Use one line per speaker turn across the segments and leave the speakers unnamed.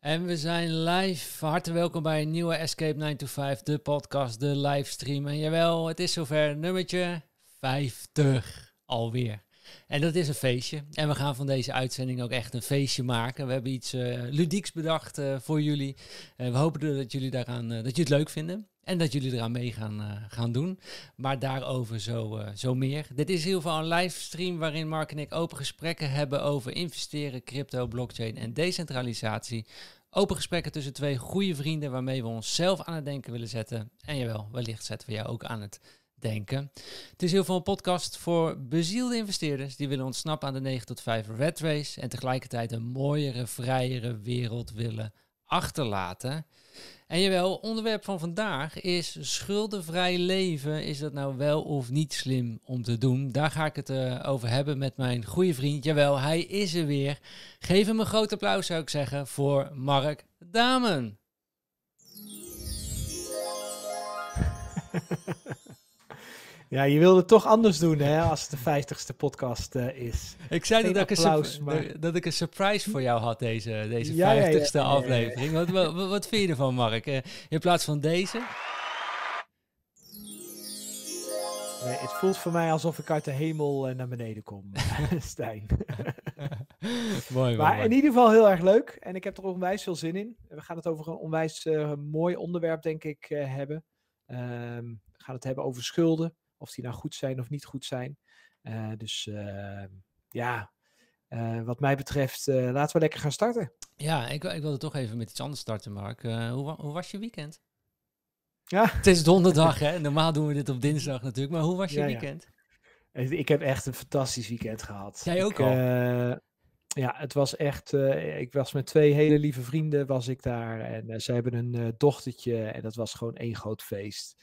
En we zijn live. Hartelijk welkom bij een nieuwe Escape 9 to 5, de podcast, de livestream. En jawel, het is zover, nummertje 50 alweer. En dat is een feestje. En we gaan van deze uitzending ook echt een feestje maken. We hebben iets uh, ludieks bedacht uh, voor jullie. Uh, we hopen dat jullie, daaraan, dat jullie het leuk vinden. En dat jullie eraan mee gaan, gaan doen. Maar daarover zo, zo meer. Dit is in ieder geval een livestream waarin Mark en ik open gesprekken hebben over investeren, crypto, blockchain en decentralisatie. Open gesprekken tussen twee goede vrienden waarmee we onszelf aan het denken willen zetten. En jawel, wellicht zetten we jou ook aan het denken. Het is heel veel een podcast voor bezielde investeerders die willen ontsnappen aan de 9 tot 5 red race en tegelijkertijd een mooiere, vrijere wereld willen achterlaten. En jawel, onderwerp van vandaag is schuldenvrij leven. Is dat nou wel of niet slim om te doen? Daar ga ik het uh, over hebben met mijn goede vriend. Jawel, hij is er weer. Geef hem een groot applaus zou ik zeggen voor Mark Damen.
Ja, je wilde het toch anders doen hè, als het de vijftigste podcast uh, is.
Ik zei niet dat, applaus, ik maar... dat ik een surprise voor jou had, deze, deze vijftigste ja, ja, ja, aflevering. Wat, wat, wat, vind je ervan, Mark? Uh, in plaats van deze?
Nee, het voelt voor mij alsof ik uit de hemel uh, naar beneden kom, Stijn.
mooi,
maar
mooi.
in ieder geval heel erg leuk. En ik heb er onwijs veel zin in. We gaan het over een onwijs mooi onderwerp, denk ik, hebben. Um, we gaan het hebben over schulden. Of die nou goed zijn of niet goed zijn. Uh, dus uh, ja, uh, wat mij betreft, laten we lekker gaan starten.
Ja, ik, ik wilde toch even met iets anders starten, Mark. hoe, hoe was je weekend?
Ja.
Het is donderdag, hè? Normaal doen we dit op dinsdag natuurlijk. Maar hoe was je
ja,
weekend?
Ja. Ik heb echt een fantastisch weekend gehad.
Jij ook
ik,
al?
ja, het was echt. ik was met twee hele lieve vrienden was ik daar. En ze hebben een dochtertje. En dat was gewoon één groot feest.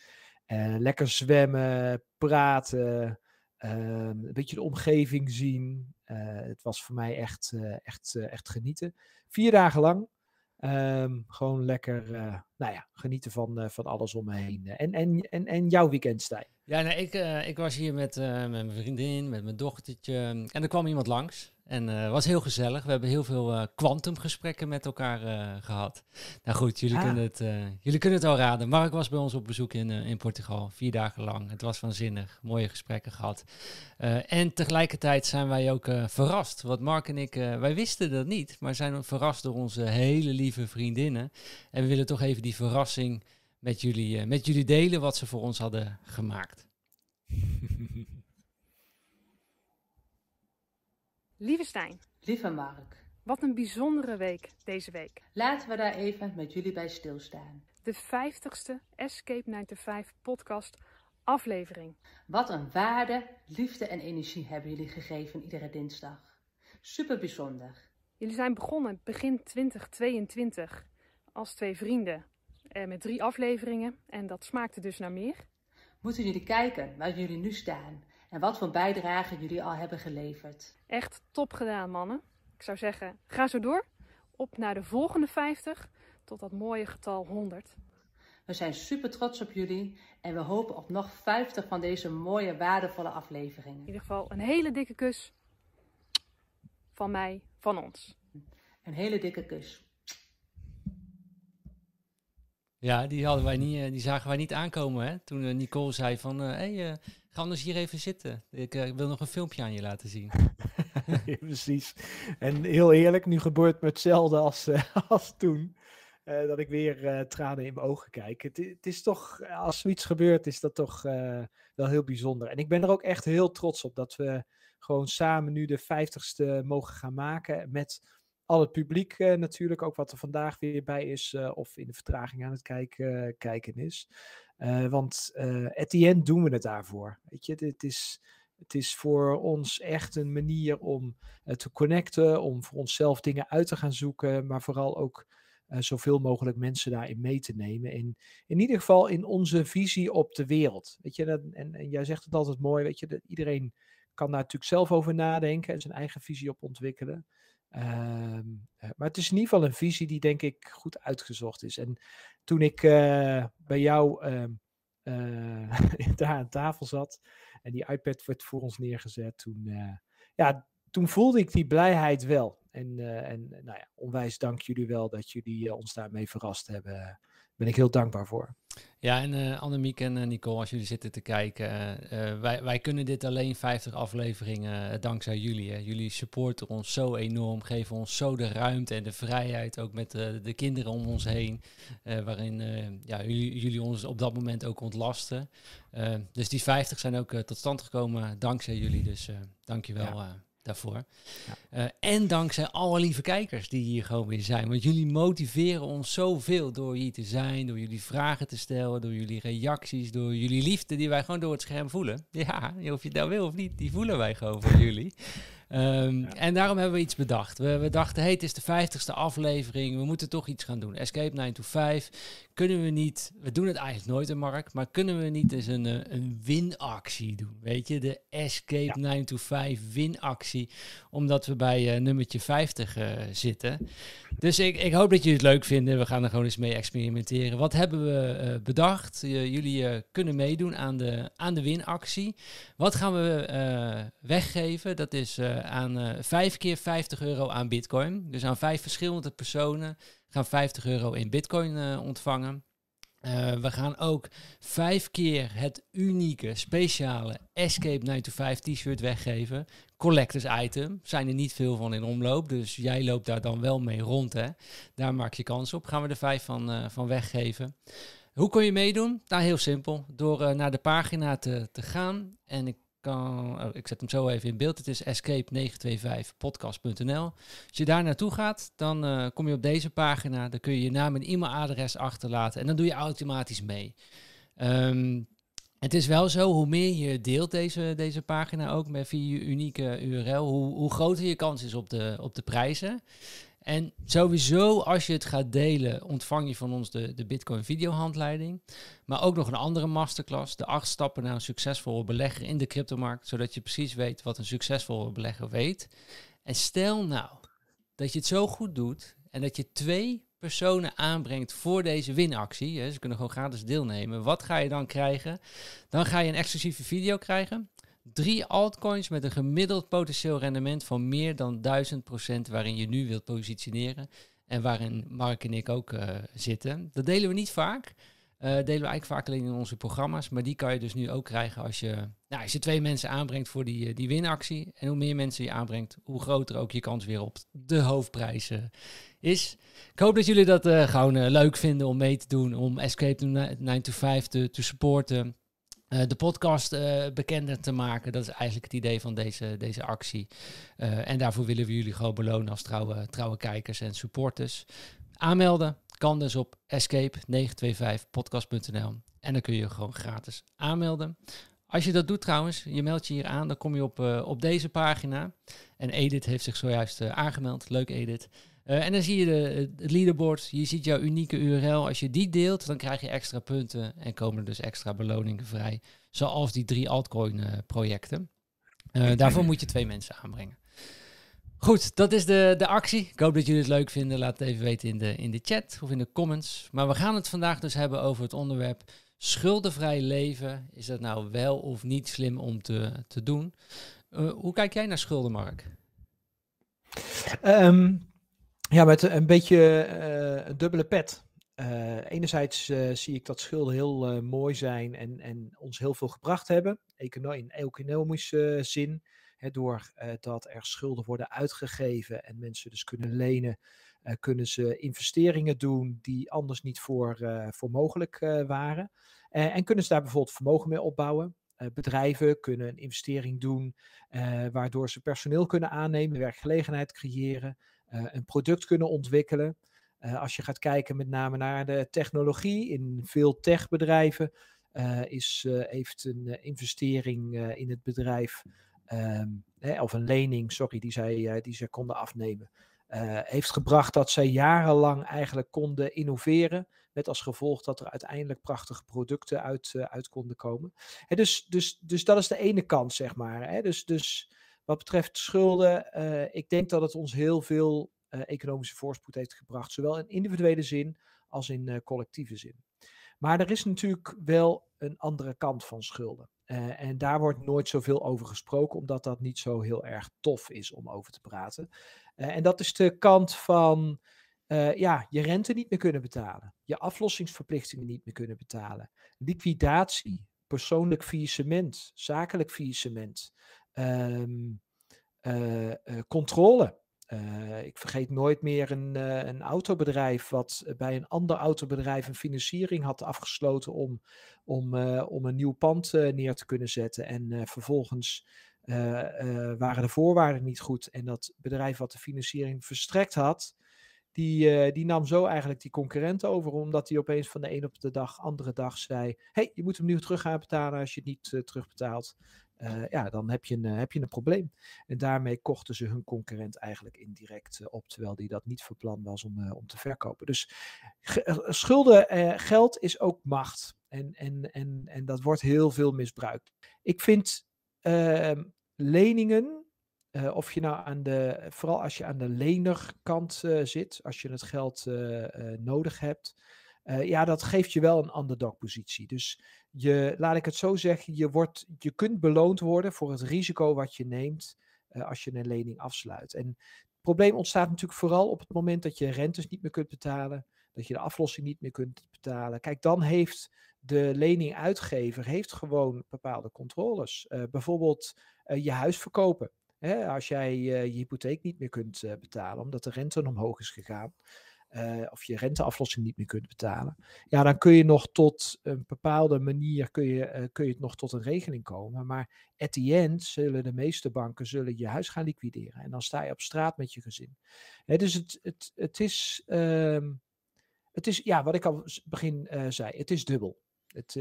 Uh, lekker zwemmen, praten, uh, een beetje de omgeving zien. Uh, het was voor mij echt, echt, echt genieten. Vier dagen lang. Um, gewoon lekker, nou ja, genieten van, van alles om me heen. En, en, en, en jouw weekend, Stijn?
Ja, nou, ik, ik was hier met, met mijn vriendin, met mijn dochtertje. En er kwam iemand langs. En het uh, was heel gezellig. We hebben heel veel kwantumgesprekken met elkaar gehad. Nou goed, jullie, ah. kunnen het, jullie kunnen het al raden. Mark was bij ons op bezoek in, in Portugal, vier dagen lang. Het was waanzinnig, mooie gesprekken gehad. en tegelijkertijd zijn wij ook verrast. Want Mark en ik, wij wisten dat niet, maar zijn verrast door onze hele lieve vriendinnen. En we willen toch even die verrassing met jullie, met jullie delen, wat ze voor ons hadden gemaakt.
Lieve Stijn.
Lieve Mark.
Wat een bijzondere week deze week.
Laten we daar even met jullie bij stilstaan.
De 50ste Escape 95 podcast aflevering.
Wat een waarde, liefde en energie hebben jullie gegeven iedere dinsdag. Super bijzonder.
Jullie zijn begonnen begin 2022 als twee vrienden eh, met drie afleveringen en dat smaakte dus naar meer.
Moeten jullie kijken waar jullie nu staan en wat voor bijdrage jullie al hebben geleverd.
Echt top gedaan, mannen. Ik zou zeggen, ga zo door. Op naar de volgende 50 tot dat mooie getal 100.
We zijn super trots op jullie en we hopen op nog 50 van deze mooie, waardevolle afleveringen.
In ieder geval een hele dikke kus van mij, van ons.
Een hele dikke kus.
Ja, die, hadden wij niet, die zagen wij niet aankomen hè? toen Nicole zei van... hé, hey, Ga anders hier even zitten. Ik wil nog een filmpje aan je laten zien.
precies. En heel eerlijk, nu gebeurt me hetzelfde als, als toen. Dat ik weer tranen in mijn ogen kijk. Het, is toch, als zoiets gebeurt, is dat toch wel heel bijzonder. En ik ben er ook echt heel trots op dat we gewoon samen nu de vijftigste mogen gaan maken. Met al het publiek natuurlijk, ook wat er vandaag weer bij is. of in de vertraging aan het kijken, kijken is. Want at the end doen we het daarvoor. Weet je, het is, het is voor ons echt een manier om te connecten, om voor onszelf dingen uit te gaan zoeken, maar vooral ook zoveel mogelijk mensen daarin mee te nemen. In, in ieder geval in onze visie op de wereld. Weet je, en, en, jij zegt het altijd mooi, weet je, dat iedereen kan daar natuurlijk zelf over nadenken en zijn eigen visie op ontwikkelen. Uh, maar het is in ieder geval een visie die denk ik goed uitgezocht is. En toen ik uh, bij jou uh, uh, daar aan tafel zat en die iPad werd voor ons neergezet, toen, ja, toen voelde ik die blijheid wel. En, en nou ja, onwijs dank jullie wel dat jullie ons daarmee verrast hebben. Ben ik heel dankbaar voor.
Ja, en uh, Annemiek en uh, Nicole, als jullie zitten te kijken, uh, wij, wij kunnen dit alleen 50 afleveringen dankzij jullie. Hè. Jullie supporten ons zo enorm, geven ons zo de ruimte en de vrijheid, ook met de kinderen om ons heen, waarin ja, jullie, jullie, ons op dat moment ook ontlasten. dus die 50 zijn ook tot stand gekomen dankzij jullie, dus dankjewel. Ja daarvoor. Ja. Uh, en dankzij alle lieve kijkers die hier gewoon weer zijn. Want jullie motiveren ons zoveel door hier te zijn, door jullie vragen te stellen, door jullie reacties, door jullie liefde die wij gewoon door het scherm voelen. Ja, of je het nou wil of niet, die voelen wij gewoon voor jullie. Um, En daarom hebben we iets bedacht. We, we dachten, hey, het is de vijftigste aflevering, we moeten toch iets gaan doen. Escape 9 to 5. Kunnen we niet, we doen het eigenlijk nooit in Mark, maar kunnen we niet eens een, eh, een winactie doen? Weet je, de Escape ja. 9 to 5 winactie, omdat we bij uh, nummertje 50 uh, eh, zitten. Dus ik, ik hoop dat jullie het leuk vinden. We gaan er gewoon eens mee experimenteren. Wat hebben we uh, bedacht? jullie kunnen meedoen aan de, aan de winactie. Wat gaan we weggeven? Dat is aan uh, vijf keer 50 euro aan bitcoin. Dus aan vijf verschillende personen gaan 50 euro in bitcoin uh, ontvangen. Uh, we gaan ook vijf keer het unieke, speciale Escape 9 to 5 t-shirt weggeven. Collectors item. Zijn er niet veel van in omloop. Dus jij loopt daar dan wel mee rond. Hè? Daar maak je kans op. Gaan we er vijf van, van weggeven. Hoe kun je meedoen? Nou, heel simpel. Door naar de pagina te, te gaan. En ik oh, ik zet hem zo even in beeld. Het is escape925podcast.nl. Als je daar naartoe gaat, dan uh, kom je op deze pagina. Dan kun je je naam en e-mailadres achterlaten. En dan doe je automatisch mee. Um, het is wel zo, hoe meer je deelt deze, deze pagina ook met via je unieke URL, hoe, hoe groter je kans is op de, op de prijzen. En sowieso, als je het gaat delen, ontvang je van ons de, de Bitcoin videohandleiding. Maar ook nog een andere masterclass, de acht stappen naar een succesvolle belegger in de cryptomarkt. Zodat je precies weet wat een succesvolle belegger weet. En stel nou dat je het zo goed doet en dat je twee personen aanbrengt voor deze winactie. Ze kunnen gewoon gratis deelnemen. Wat ga je dan krijgen? Dan ga je een exclusieve video krijgen Drie altcoins met een gemiddeld potentieel rendement van meer dan 1000% waarin je nu wilt positioneren. En waarin Mark en ik ook uh, zitten. Dat delen we niet vaak. Uh, delen we eigenlijk vaak alleen in onze programma's. Maar die kan je dus nu ook krijgen als je, nou, als je twee mensen aanbrengt voor die, uh, die winactie. En hoe meer mensen je aanbrengt, hoe groter ook je kans weer op de hoofdprijs is. Ik hoop dat jullie dat gewoon leuk vinden om mee te doen. Om Escape 9 to 5 te, te supporten. Uh, de podcast uh, bekender te maken. Dat is eigenlijk het idee van deze, deze actie. Uh, en daarvoor willen we jullie gewoon belonen als trouwe, trouwe kijkers en supporters. Aanmelden kan dus op escape925podcast.nl. En dan kun je gewoon gratis aanmelden. Als je dat doet trouwens, je meldt je hier aan, dan kom je op, op deze pagina. En Edith heeft zich zojuist aangemeld. Leuk Edith. Uh, en dan zie je de, het leaderboard, je ziet jouw unieke URL. Als je die deelt, dan krijg je extra punten en komen er dus extra beloningen vrij. Zoals die drie altcoin uh, projecten. Uh, daarvoor moet je twee mensen aanbrengen. Goed, dat is de, de actie. Ik hoop dat jullie het leuk vinden. Laat het even weten in de, in de chat of in de comments. Maar we gaan het vandaag dus hebben over het onderwerp schuldenvrij leven. Is dat nou wel of niet slim om te, te doen? hoe kijk jij naar schulden, Mark?
Um, ja, met een beetje uh, een dubbele pet. Uh, enerzijds uh, zie ik dat schulden heel mooi zijn en, en ons heel veel gebracht hebben, Econo in economische zin. Hè, door dat er schulden worden uitgegeven en mensen dus kunnen lenen, kunnen ze investeringen doen die anders niet voor, voor mogelijk waren. en kunnen ze daar bijvoorbeeld vermogen mee opbouwen. bedrijven kunnen een investering doen waardoor ze personeel kunnen aannemen, werkgelegenheid creëren. Eh, een product kunnen ontwikkelen. Eh, als je gaat kijken met name naar de technologie, in veel techbedrijven uh, is, heeft een investering in het bedrijf, ehm, of een lening, sorry, die zij, die zij konden afnemen, heeft gebracht dat zij jarenlang eigenlijk konden innoveren. Met als gevolg dat er uiteindelijk prachtige producten uit, uit konden komen. dus, dus, dus dat is de ene kant, zeg maar. Hè? Dus, dus wat betreft schulden, uh, ik denk dat het ons heel veel uh, economische voorspoed heeft gebracht, zowel in individuele zin als in uh, collectieve zin. Maar er is natuurlijk wel een andere kant van schulden. en daar wordt nooit zoveel over gesproken, omdat dat niet zo heel erg tof is om over te praten. en dat is de kant van ja, je rente niet meer kunnen betalen, je aflossingsverplichtingen niet meer kunnen betalen, liquidatie, persoonlijk faillissement, zakelijk faillissement, ehm, controle. Uh, ik vergeet nooit meer een, een autobedrijf wat bij een ander autobedrijf een financiering had afgesloten om, om, om een nieuw pand neer te kunnen zetten. En vervolgens waren de voorwaarden niet goed. En dat bedrijf wat de financiering verstrekt had, die, die nam zo eigenlijk die concurrent over, omdat hij opeens van de een op de dag, andere dag zei: hey, je moet hem nu terug gaan betalen als je het niet terugbetaalt. Uh, ja, dan heb je, een, heb je een probleem. En daarmee kochten ze hun concurrent eigenlijk indirect uh, op, terwijl die dat niet van plan was om, om te verkopen. Dus schulden, geld is ook macht. En, en, en, en dat wordt heel veel misbruikt. Ik vind ehm, leningen, of je nou aan de, vooral als je aan de lenerkant zit, als je het geld nodig hebt, ja, dat geeft je wel een underdog-positie. Dus je, laat ik het zo zeggen, je, wordt, je kunt beloond worden voor het risico wat je neemt uh, als je een lening afsluit. En het probleem ontstaat natuurlijk vooral op het moment dat je rentes niet meer kunt betalen, dat je de aflossing niet meer kunt betalen. Kijk, dan heeft de leninguitgever heeft gewoon bepaalde controles. Uh, bijvoorbeeld je huis verkopen. Hè, als jij je hypotheek niet meer kunt betalen omdat de rente omhoog is gegaan, uh, of je renteaflossing niet meer kunt betalen, ja, dan kun je nog tot een bepaalde manier kun je, uh, kun je het nog tot een regeling komen. Maar at the end zullen de meeste banken zullen je huis gaan liquideren. En dan sta je op straat met je gezin. Hè, dus het, het, het, is, uh, het is, ja, wat ik al begin uh, zei, het is dubbel. Het,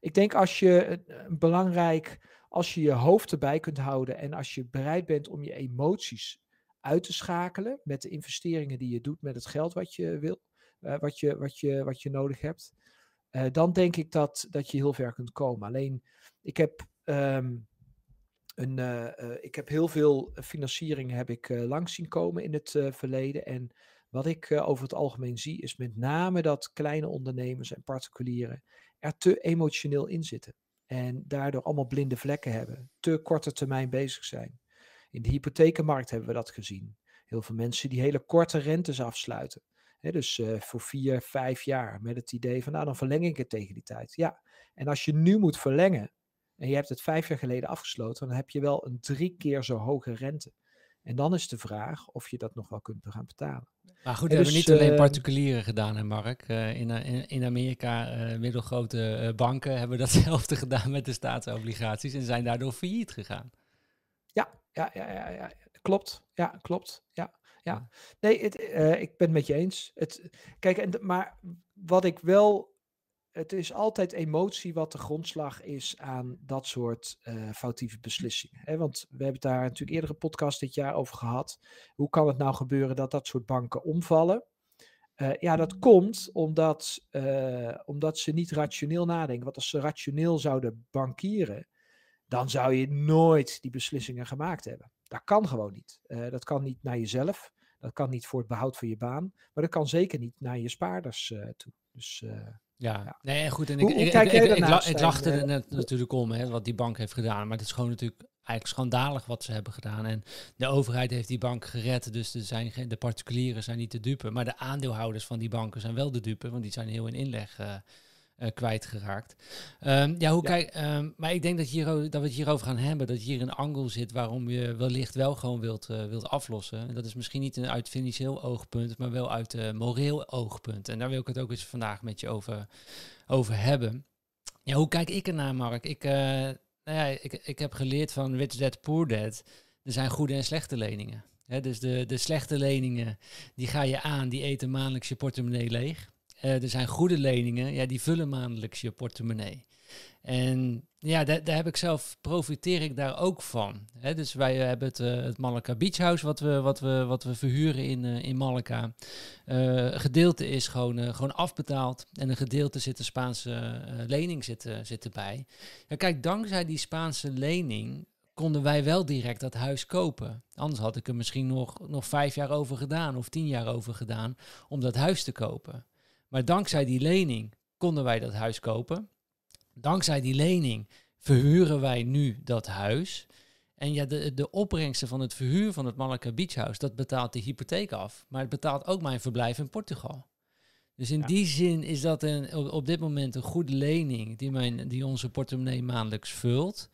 ik denk als je belangrijk, als je je hoofd erbij kunt houden en als je bereid bent om je emoties uit te schakelen met de investeringen die je doet met het geld wat je wil, uh, wat, je, wat, je, wat je nodig hebt, uh, dan denk ik dat, dat je heel ver kunt komen. Alleen, ik heb, um, een, uh, ik heb heel veel financiering heb ik langs zien komen in het verleden. En wat ik over het algemeen zie, is met name dat kleine ondernemers en particulieren er te emotioneel in zitten. En daardoor allemaal blinde vlekken hebben, te korte termijn bezig zijn. In de hypothekenmarkt hebben we dat gezien. Heel veel mensen die hele korte rentes afsluiten. dus uh, voor vier, vijf jaar met het idee van nou dan verleng ik het tegen die tijd. Ja, en als je nu moet verlengen en je hebt het vijf jaar geleden afgesloten, dan heb je wel een drie keer zo hoge rente. En dan is de vraag of je dat nog wel kunt gaan betalen.
Maar goed, we dus, hebben niet alleen ehm, particulieren gedaan, hè Mark. Uh, in, in, in, Amerika, uh, middelgrote banken hebben datzelfde gedaan met de staatsobligaties en zijn daardoor failliet gegaan.
Ja, ja, ja, ja, ja. klopt. Ja, klopt. Ja, ja. Nee, het, uh, ik ben het met je eens. Het, kijk, en, maar wat ik wel. Het is altijd emotie wat de grondslag is aan dat soort uh, foutieve beslissingen. Hè? Want we hebben het daar natuurlijk eerder een podcast dit jaar over gehad. Hoe kan het nou gebeuren dat dat soort banken omvallen? Uh, ja, dat komt omdat, omdat ze niet rationeel nadenken. Want als ze rationeel zouden bankieren, dan zou je nooit die beslissingen gemaakt hebben. Dat kan gewoon niet. Uh, dat kan niet naar jezelf. Dat kan niet voor het behoud van je baan. Maar dat kan zeker niet naar je spaarders uh, toe. Dus, uh,
ja. ja, nee, goed. En ik, hoe, ik, ik, ik, ik, ik lachte er net natuurlijk om, hè, wat die bank heeft gedaan. Maar het is gewoon natuurlijk eigenlijk schandalig wat ze hebben gedaan. En de overheid heeft die bank gered. Dus de, zijn, de particulieren zijn niet de dupe. Maar de aandeelhouders van die banken zijn wel de dupe. Want die zijn heel in inleg uh, kwijtgeraakt. Um, ja, hoe ja. Kijk, um, maar ik denk dat, hier, dat we het hierover gaan hebben. Dat hier een angel zit waarom je wellicht wel gewoon wilt, uh, wilt aflossen. En dat is misschien niet een uit financieel oogpunt, maar wel uit uh, moreel oogpunt. En daar wil ik het ook eens vandaag met je over, over hebben. Ja, hoe kijk ik ernaar, Mark? Ik, nou ja, ik, ik heb geleerd van Rich Dad Poor Dad. Er zijn goede en slechte leningen. He, dus de, de slechte leningen, die ga je aan, die eten maandelijks je portemonnee leeg. Uh, er zijn goede leningen, ja, die vullen maandelijks je portemonnee. En ja, daar, heb ik zelf, profiteer ik daar ook van. Dus wij hebben het, uh, het Beach House, wat we, wat we, wat we verhuren in, uh, in Malacca. een gedeelte is gewoon, gewoon afbetaald en een gedeelte zit de Spaanse lening zit, zit erbij. Ja, kijk, dankzij die Spaanse lening konden wij wel direct dat huis kopen. Anders had ik er misschien nog, nog vijf jaar over gedaan of tien jaar over gedaan om dat huis te kopen. Maar dankzij die lening konden wij dat huis kopen. Dankzij die lening verhuren wij nu dat huis. En ja, de, de opbrengsten van het verhuur van het Malaga Beach House, dat betaalt de hypotheek af. Maar het betaalt ook mijn verblijf in Portugal. Dus in
Ja.
die zin is dat een, op, op dit moment een goede lening die, mijn, die onze portemonnee maandelijks vult.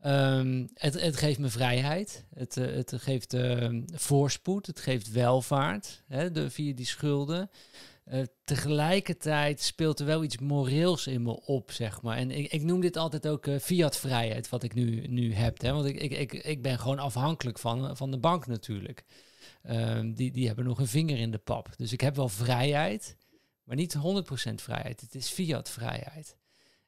Ehm, het, het geeft me vrijheid, het, eh, het geeft ehm, voorspoed, het geeft welvaart hè, de, via die schulden. Eh, tegelijkertijd speelt er wel iets moreels in me op, zeg maar. En ik, ik noem dit altijd ook eh, fiat-vrijheid, wat ik nu, nu heb. Hè? Want ik, ik, ik, ik ben gewoon afhankelijk van, van de bank natuurlijk. Ehm, die, die hebben nog een vinger in de pap. Dus ik heb wel vrijheid, maar niet 100% vrijheid. Het is fiat-vrijheid.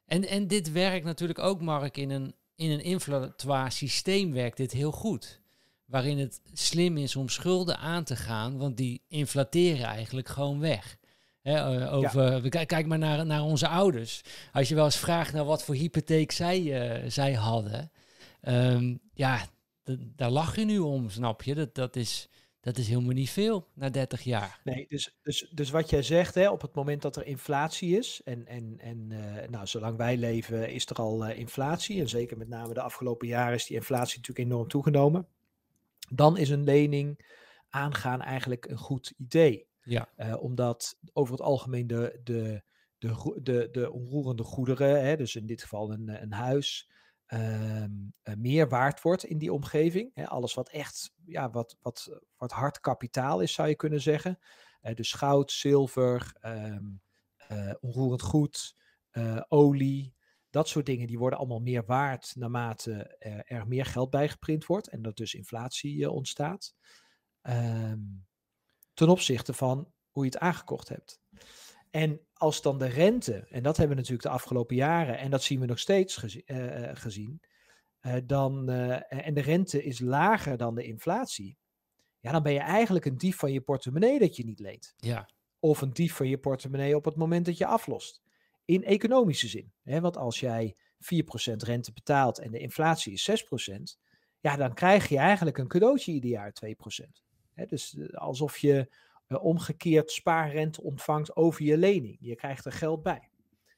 En, en dit werkt natuurlijk ook, Mark, in een, in een inflatoire systeem werkt dit heel goed. Waarin het slim is om schulden aan te gaan, want die inflateren eigenlijk gewoon weg. Hè, eh, over, we kijk, maar naar, naar onze ouders. Als je wel eens vraagt naar wat voor hypotheek zij, eh, zij hadden. ehm, ja, daar lach je nu om, snap je? Dat, dat, is, dat is helemaal niet veel na 30 jaar.
Nee, dus, dus, dus wat jij zegt, hè, op het moment dat er inflatie is, en, en, en eh, nou, zolang wij leven is er al inflatie, en zeker met name de afgelopen jaren is die inflatie natuurlijk enorm toegenomen, dan is een lening aangaan eigenlijk een goed idee.
Ja.
Eh, omdat over het algemeen de, de, de, de, de onroerende goederen, hè, dus in dit geval een, een huis, ehm, eh, meer waard wordt in die omgeving. Hè, alles wat echt, ja, wat, wat, wat hard kapitaal is, zou je kunnen zeggen. Eh, dus goud, zilver, ehm, eh, onroerend goed, olie. Dat soort dingen die worden allemaal meer waard naarmate er meer geld bijgeprint wordt en dat dus inflatie ontstaat. Ehm, ten opzichte van hoe je het aangekocht hebt. En als dan de rente, en dat hebben we natuurlijk de afgelopen jaren, en dat zien we nog steeds eh, eh, gezien, eh, dan, en de rente is lager dan de inflatie, ja, dan ben je eigenlijk een dief van je portemonnee dat je niet leent.
Ja,
Of een dief van je portemonnee op het moment dat je aflost. In economische zin. Hè? Want als jij 4% rente betaalt en de inflatie is 6%, ja, dan krijg je eigenlijk een cadeautje ieder jaar 2%. Dus eh, alsof je eh, omgekeerd spaarrente ontvangt over je lening. Je krijgt er geld bij.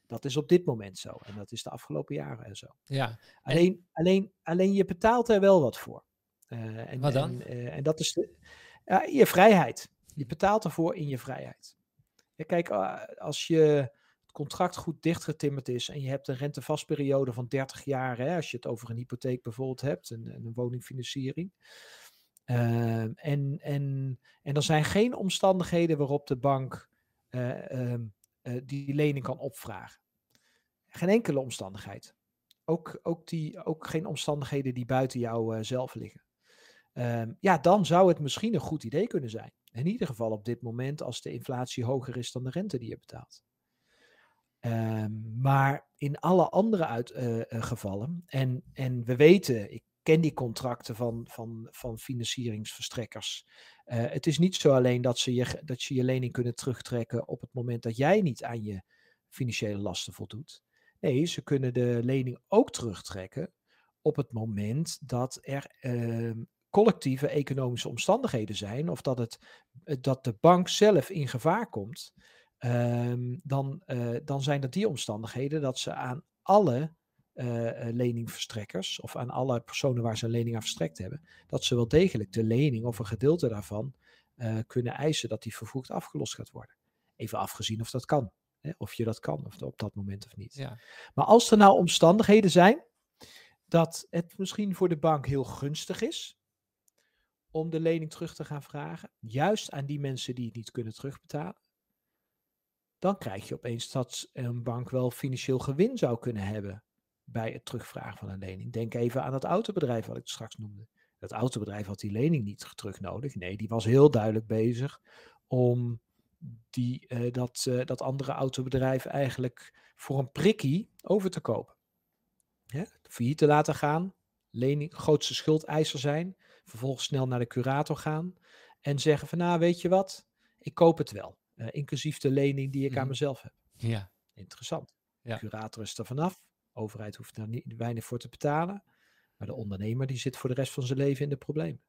Dat is op dit moment zo. En dat is de afgelopen jaren en zo.
ja.
Alleen, alleen, alleen je betaalt er wel wat voor. Eh, en,
Wat dan?
En, en dat is de, je vrijheid. Je betaalt ervoor in je vrijheid. Ja, kijk, als je het contract goed dichtgetimmerd is en je hebt een rentevastperiode van 30 jaar, hè, als je het over een hypotheek bijvoorbeeld hebt, een, een woningfinanciering. Ehm, en, en, en er zijn geen omstandigheden waarop de bank eh, ehm, eh, die lening kan opvragen. Geen enkele omstandigheid. Ook, ook, die, ook geen omstandigheden die buiten jou eh, zelf liggen. Ehm, ja, dan zou het misschien een goed idee kunnen zijn. In ieder geval op dit moment als de inflatie hoger is dan de rente die je betaalt. Maar in alle andere uit, gevallen, en, en we weten, ik ken contracten van, van, van financieringsverstrekkers. Eh, het is niet zo alleen dat ze, je, dat ze je lening kunnen terugtrekken op het moment dat jij niet aan je financiële lasten voldoet. Nee, ze kunnen de lening ook terugtrekken op het moment dat er ehm, collectieve economische omstandigheden zijn, of dat, het, eh, dat de bank zelf in gevaar komt, ehm, dan, eh, dan zijn dat die omstandigheden dat ze aan alle eh, leningverstrekkers of aan alle personen waar ze een lening aan verstrekt hebben, dat ze wel degelijk de lening of een gedeelte daarvan eh, kunnen eisen dat die vervroegd afgelost gaat worden. Even afgezien of dat kan. Hè, of je dat kan of op dat moment of niet.
ja.
Maar als er nou omstandigheden zijn dat het misschien voor de bank heel gunstig is om de lening terug te gaan vragen, juist aan die mensen die het niet kunnen terugbetalen, dan krijg je opeens dat een bank wel financieel gewin zou kunnen hebben bij het terugvragen van een lening. Denk even aan het autobedrijf wat ik straks noemde. Dat autobedrijf had die lening niet terug nodig. Nee, die was heel duidelijk bezig om die, eh, dat, eh, dat andere autobedrijf eigenlijk voor een prikkie over te kopen. Hè? Failliet te laten gaan, lening, grootste schuldeiser zijn, vervolgens snel naar de curator gaan en zeggen van nou weet je wat, ik koop het wel, eh, inclusief de lening die ik aan
Mhm.
mezelf heb.
ja.
Interessant.
Ja.
De curator is er vanaf, overheid hoeft daar niet, weinig voor te betalen, maar de ondernemer die zit voor de rest van zijn leven in de problemen.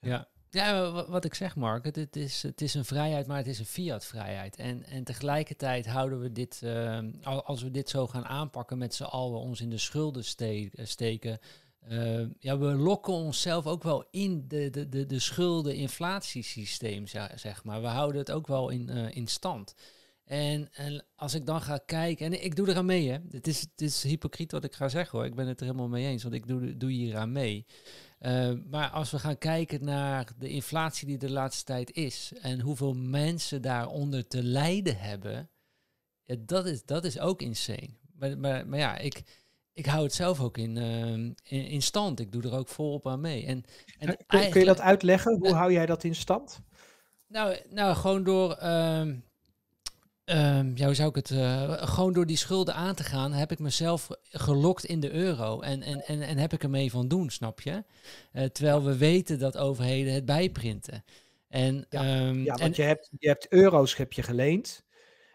Ja, ja wa- wat ik zeg, Mark, het, is, het is een vrijheid, maar het is een fiat-vrijheid. En, en tegelijkertijd houden we dit, eh, al- als we dit zo gaan aanpakken met z'n allen, ons in de schulden eh, steken, uh, ja, we lokken onszelf ook wel in de, de, de, de schulden-inflatiesysteem, zeg maar. We houden het ook wel in, in stand. En, en als ik dan ga kijken, en ik doe eraan mee, hè. Het is, het is hypocriet wat ik ga zeggen hoor. Ik ben het er helemaal mee eens, want ik doe, doe hier aan mee. Uh, maar als we gaan kijken naar de inflatie die de laatste tijd is en hoeveel mensen daaronder te lijden hebben, ja, dat, is, dat is ook insane. Maar, maar, maar ja, ik, ik hou het zelf ook in, uh, in, in, stand. Ik doe er ook volop aan mee. En,
en kun, kun, je dat uitleggen? Hoe hou jij dat in stand?
Nou, nou gewoon door. Uh, Um, ja, hoe zou ik het? Uh, gewoon door die schulden aan te gaan, heb ik mezelf gelokt in de euro. En, en, en, en heb ik ermee van doen, snap je? Uh, terwijl we weten dat overheden het bijprinten. En,
ja,
um,
ja want
en,
je, hebt, je hebt euro's heb je geleend.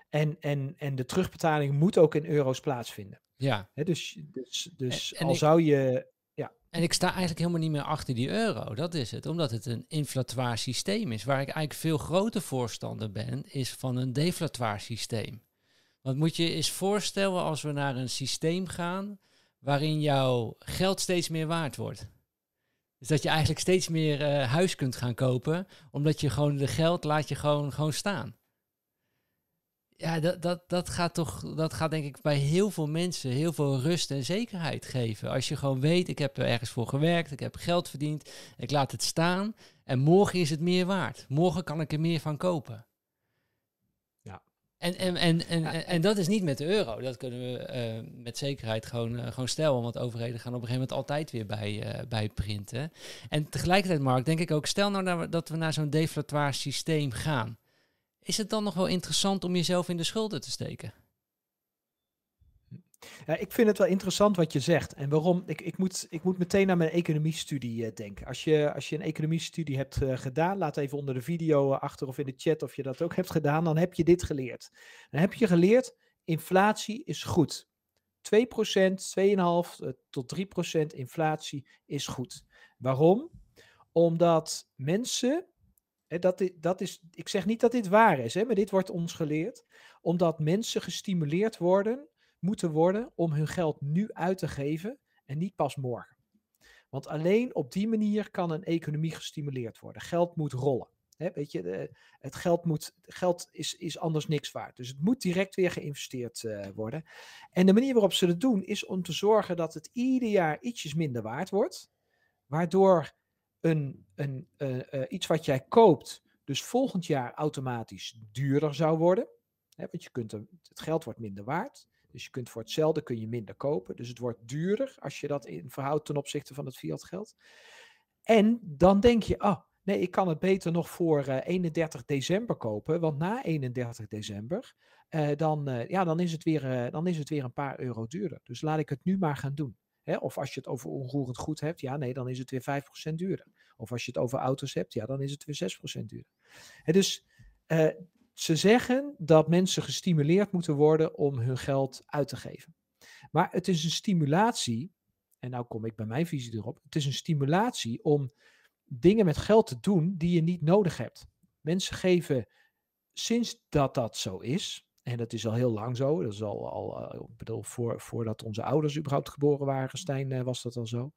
En, en, en de terugbetaling moet ook in euro's plaatsvinden.
Ja.
He, dus dus, dus
En-
al
ik-
zou je.
En ik sta eigenlijk helemaal niet meer achter die euro. Dat is het. Omdat het een inflatoir systeem is. Waar ik eigenlijk veel groter voorstander ben, is van een deflatoir systeem. Want moet je eens voorstellen als we naar een systeem gaan waarin jouw geld steeds meer waard wordt. Dus dat je eigenlijk steeds meer eh, huis kunt gaan kopen, omdat je gewoon de geld laat je gewoon, gewoon staan. Ja, dat, dat, dat gaat toch, dat gaat denk ik bij heel veel mensen heel veel rust en zekerheid geven. Als je gewoon weet, ik heb er ergens voor gewerkt, ik heb geld verdiend, ik laat het staan en morgen is het meer waard. Morgen kan ik er meer van kopen.
Ja.
En, en, en, en,
Ja,
en, en dat is niet met de euro. Dat kunnen we eh, met zekerheid gewoon, eh, gewoon stellen. Want overheden gaan op een gegeven moment altijd weer bij, eh, bij printen. En tegelijkertijd, Mark, denk ik ook, stel nou dat we- dat we naar zo'n deflatoir systeem gaan. Is het dan nog wel interessant om jezelf in de schulden te steken?
Ja, ik vind het wel interessant wat je zegt. En waarom? Ik, ik, moet, ik moet meteen aan mijn economiestudie eh, denken. Als je, als je een economiestudie hebt eh, gedaan, laat even onder de video eh, achter of in de chat of je dat ook hebt gedaan, dan heb je dit geleerd. Dan heb je geleerd, inflatie is goed. 2%, 2,5 eh, tot 3% inflatie is goed. Waarom? Omdat mensen, dat, dat is, ik zeg niet dat dit waar is, hè, maar dit wordt ons geleerd, omdat mensen gestimuleerd worden moeten worden om hun geld nu uit te geven en niet pas morgen. Want alleen op die manier kan een economie gestimuleerd worden. Geld moet rollen. Weet je, de- het geld, moet, geld is, is anders niks waard. Dus het moet direct weer geïnvesteerd eh, worden. En de manier waarop ze dat doen is om te zorgen dat het ieder jaar ietsjes minder waard wordt. Waardoor een, een, eh, eh, iets wat jij koopt, dus volgend jaar automatisch duurder zou worden. Hè, want je kunt het geld wordt minder waard. Dus je kunt voor hetzelfde kun je minder kopen. Dus het wordt duurder als je dat in verhoudt ten opzichte van het fiat geld. En dan denk je, oh nee, ik kan het beter nog voor eh, 31 december kopen. Want na 31 december, eh, dan, eh, ja, dan, is het weer, eh, dan is het weer een paar euro duurder. Dus laat ik het nu maar gaan doen. Hè? Of als je het over onroerend goed hebt, ja nee, dan is het weer 5% duurder. Of als je het over auto's hebt, ja, dan is het weer 6% duurder. Dus eh, ze zeggen dat mensen gestimuleerd moeten worden om hun geld uit te geven. Maar het is een stimulatie, en nou kom ik bij mijn visie erop, het is een stimulatie om dingen met geld te doen die je niet nodig hebt. Mensen geven, sinds dat dat zo is, en dat is al heel lang zo, dat is al, al eh, ik bedoel, voor, voordat onze ouders überhaupt geboren waren, Stijn, eh, was dat al zo.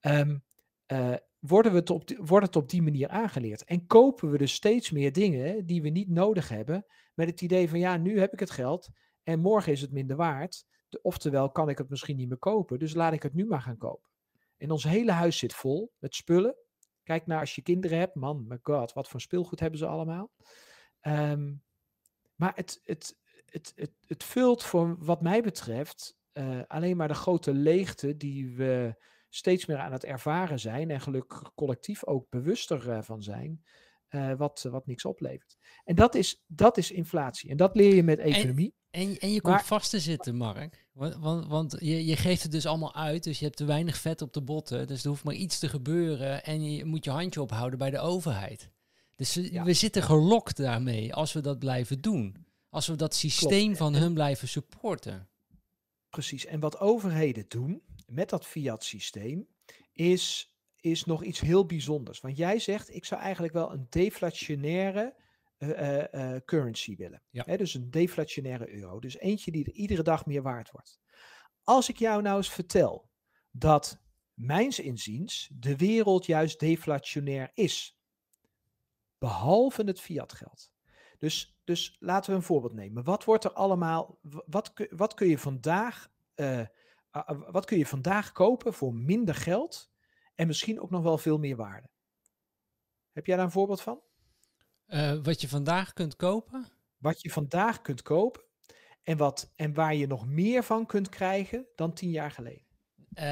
Ehm, eh, worden we het op die, wordt het op die manier aangeleerd. En kopen we dus steeds meer dingen die we niet nodig hebben, met het idee van ja, nu heb ik het geld en morgen is het minder waard. De- oftewel kan ik het misschien niet meer kopen, dus laat ik het nu maar gaan kopen. En ons hele huis zit vol met spullen. Kijk naar als je kinderen hebt, man, my god, wat voor speelgoed hebben ze allemaal. Ehm, maar het, het, het, het, het vult voor wat mij betreft eh, alleen maar de grote leegte die we steeds meer aan het ervaren zijn en gelukkig collectief ook bewuster eh, van zijn, eh, wat, wat niks oplevert. En dat is, dat is inflatie. En dat leer je met economie.
En, en je komt
Maar-
vast te zitten, Mark. Want, want, want je, je geeft het dus allemaal uit, dus je hebt te weinig vet op de botten. Dus er hoeft maar iets te gebeuren en je moet je handje ophouden bij de overheid. Dus we,
Ja.
we zitten gelokt daarmee als we dat blijven doen. Als we dat systeem van
En-
hun blijven supporten.
Precies. En wat overheden doen met dat fiat systeem is, is nog iets heel bijzonders. Want jij zegt, ik zou eigenlijk wel een deflationaire eh, eh, eh, currency willen.
Ja.
Dus een deflationaire euro. Dus eentje die er iedere dag meer waard wordt. Als ik jou nou eens vertel dat mijns inziens de wereld juist deflationair is. Behalve het fiatgeld. Dus, dus laten we een voorbeeld nemen. Wat wordt er allemaal, wat, wat kun je vandaag, uh, wat kun je vandaag kopen voor minder geld en misschien ook nog wel veel meer waarde? Heb jij daar een voorbeeld van?
Uh, wat je vandaag kunt kopen?
Wat je vandaag kunt kopen en, wat, en waar je nog meer van kunt krijgen dan tien jaar geleden.
Uh,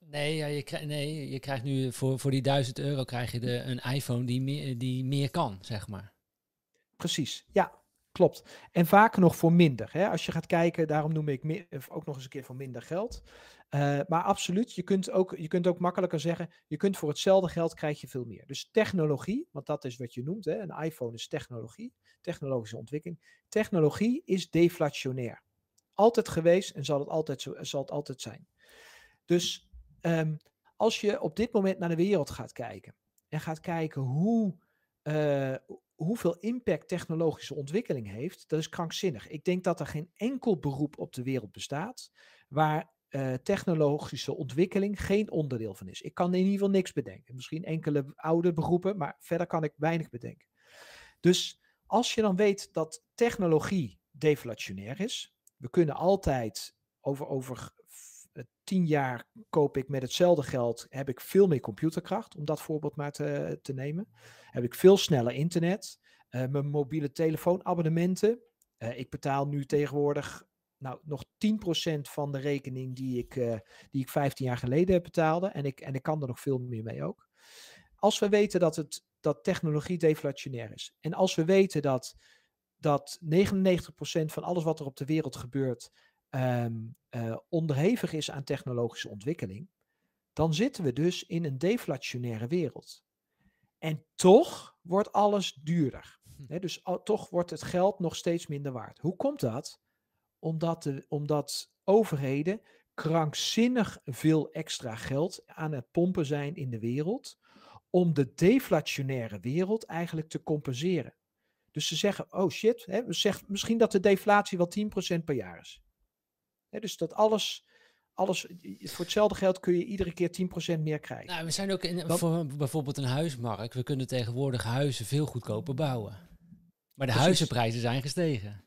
nee, ja, je krijgt, nee, je krijgt nu voor, voor die 1000 euro krijg je de, een iPhone die meer, die meer kan, zeg maar.
Precies, ja, klopt. En vaak nog voor minder. Hè? Als je gaat kijken, daarom noem ik meer, ook nog eens een keer voor minder geld. Uh, maar absoluut, je kunt, ook, je kunt ook makkelijker zeggen, je kunt voor hetzelfde geld krijg je veel meer. Dus technologie, want dat is wat je noemt, hè? een iPhone is technologie, technologische ontwikkeling. Technologie is deflationair. Altijd geweest en zal het altijd, zo, zal het altijd zijn. Dus um, als je op dit moment naar de wereld gaat kijken en gaat kijken hoe, uh, hoeveel impact technologische ontwikkeling heeft, dat is krankzinnig. Ik denk dat er geen enkel beroep op de wereld bestaat waar uh, technologische ontwikkeling geen onderdeel van is. Ik kan in ieder geval niks bedenken. Misschien enkele oude beroepen, maar verder kan ik weinig bedenken. Dus als je dan weet dat technologie deflationair is, we kunnen altijd over, over tien jaar koop ik met hetzelfde geld, heb ik veel meer computerkracht, om dat voorbeeld maar te, nemen. Heb ik veel sneller internet, uh, mijn mobiele telefoonabonnementen. Uh, ik betaal nu tegenwoordig nou, nog 10% van de rekening die ik, die ik 15 jaar geleden betaalde. En ik, en ik kan er nog veel meer mee ook. Als we weten dat, het, dat technologie deflationair is. En als we weten dat, dat 99% van alles wat er op de wereld gebeurt um, uh, onderhevig is aan technologische ontwikkeling, dan zitten we dus in een deflationaire wereld. En toch wordt alles duurder. He, hm. dus al, toch wordt het geld nog steeds minder waard. Hoe komt dat? Omdat, de, omdat overheden krankzinnig veel extra geld aan het pompen zijn in de wereld om de deflationaire wereld eigenlijk te compenseren. Dus ze zeggen, oh shit, hè, we zeggen misschien dat de deflatie wel 10% per jaar is dus dat alles, alles, voor hetzelfde geld kun je iedere keer 10% meer krijgen.
Nou, we zijn ook in, voor bijvoorbeeld een huismarkt. We kunnen tegenwoordig huizen veel goedkoper bouwen. Maar de huizenprijzen zijn gestegen.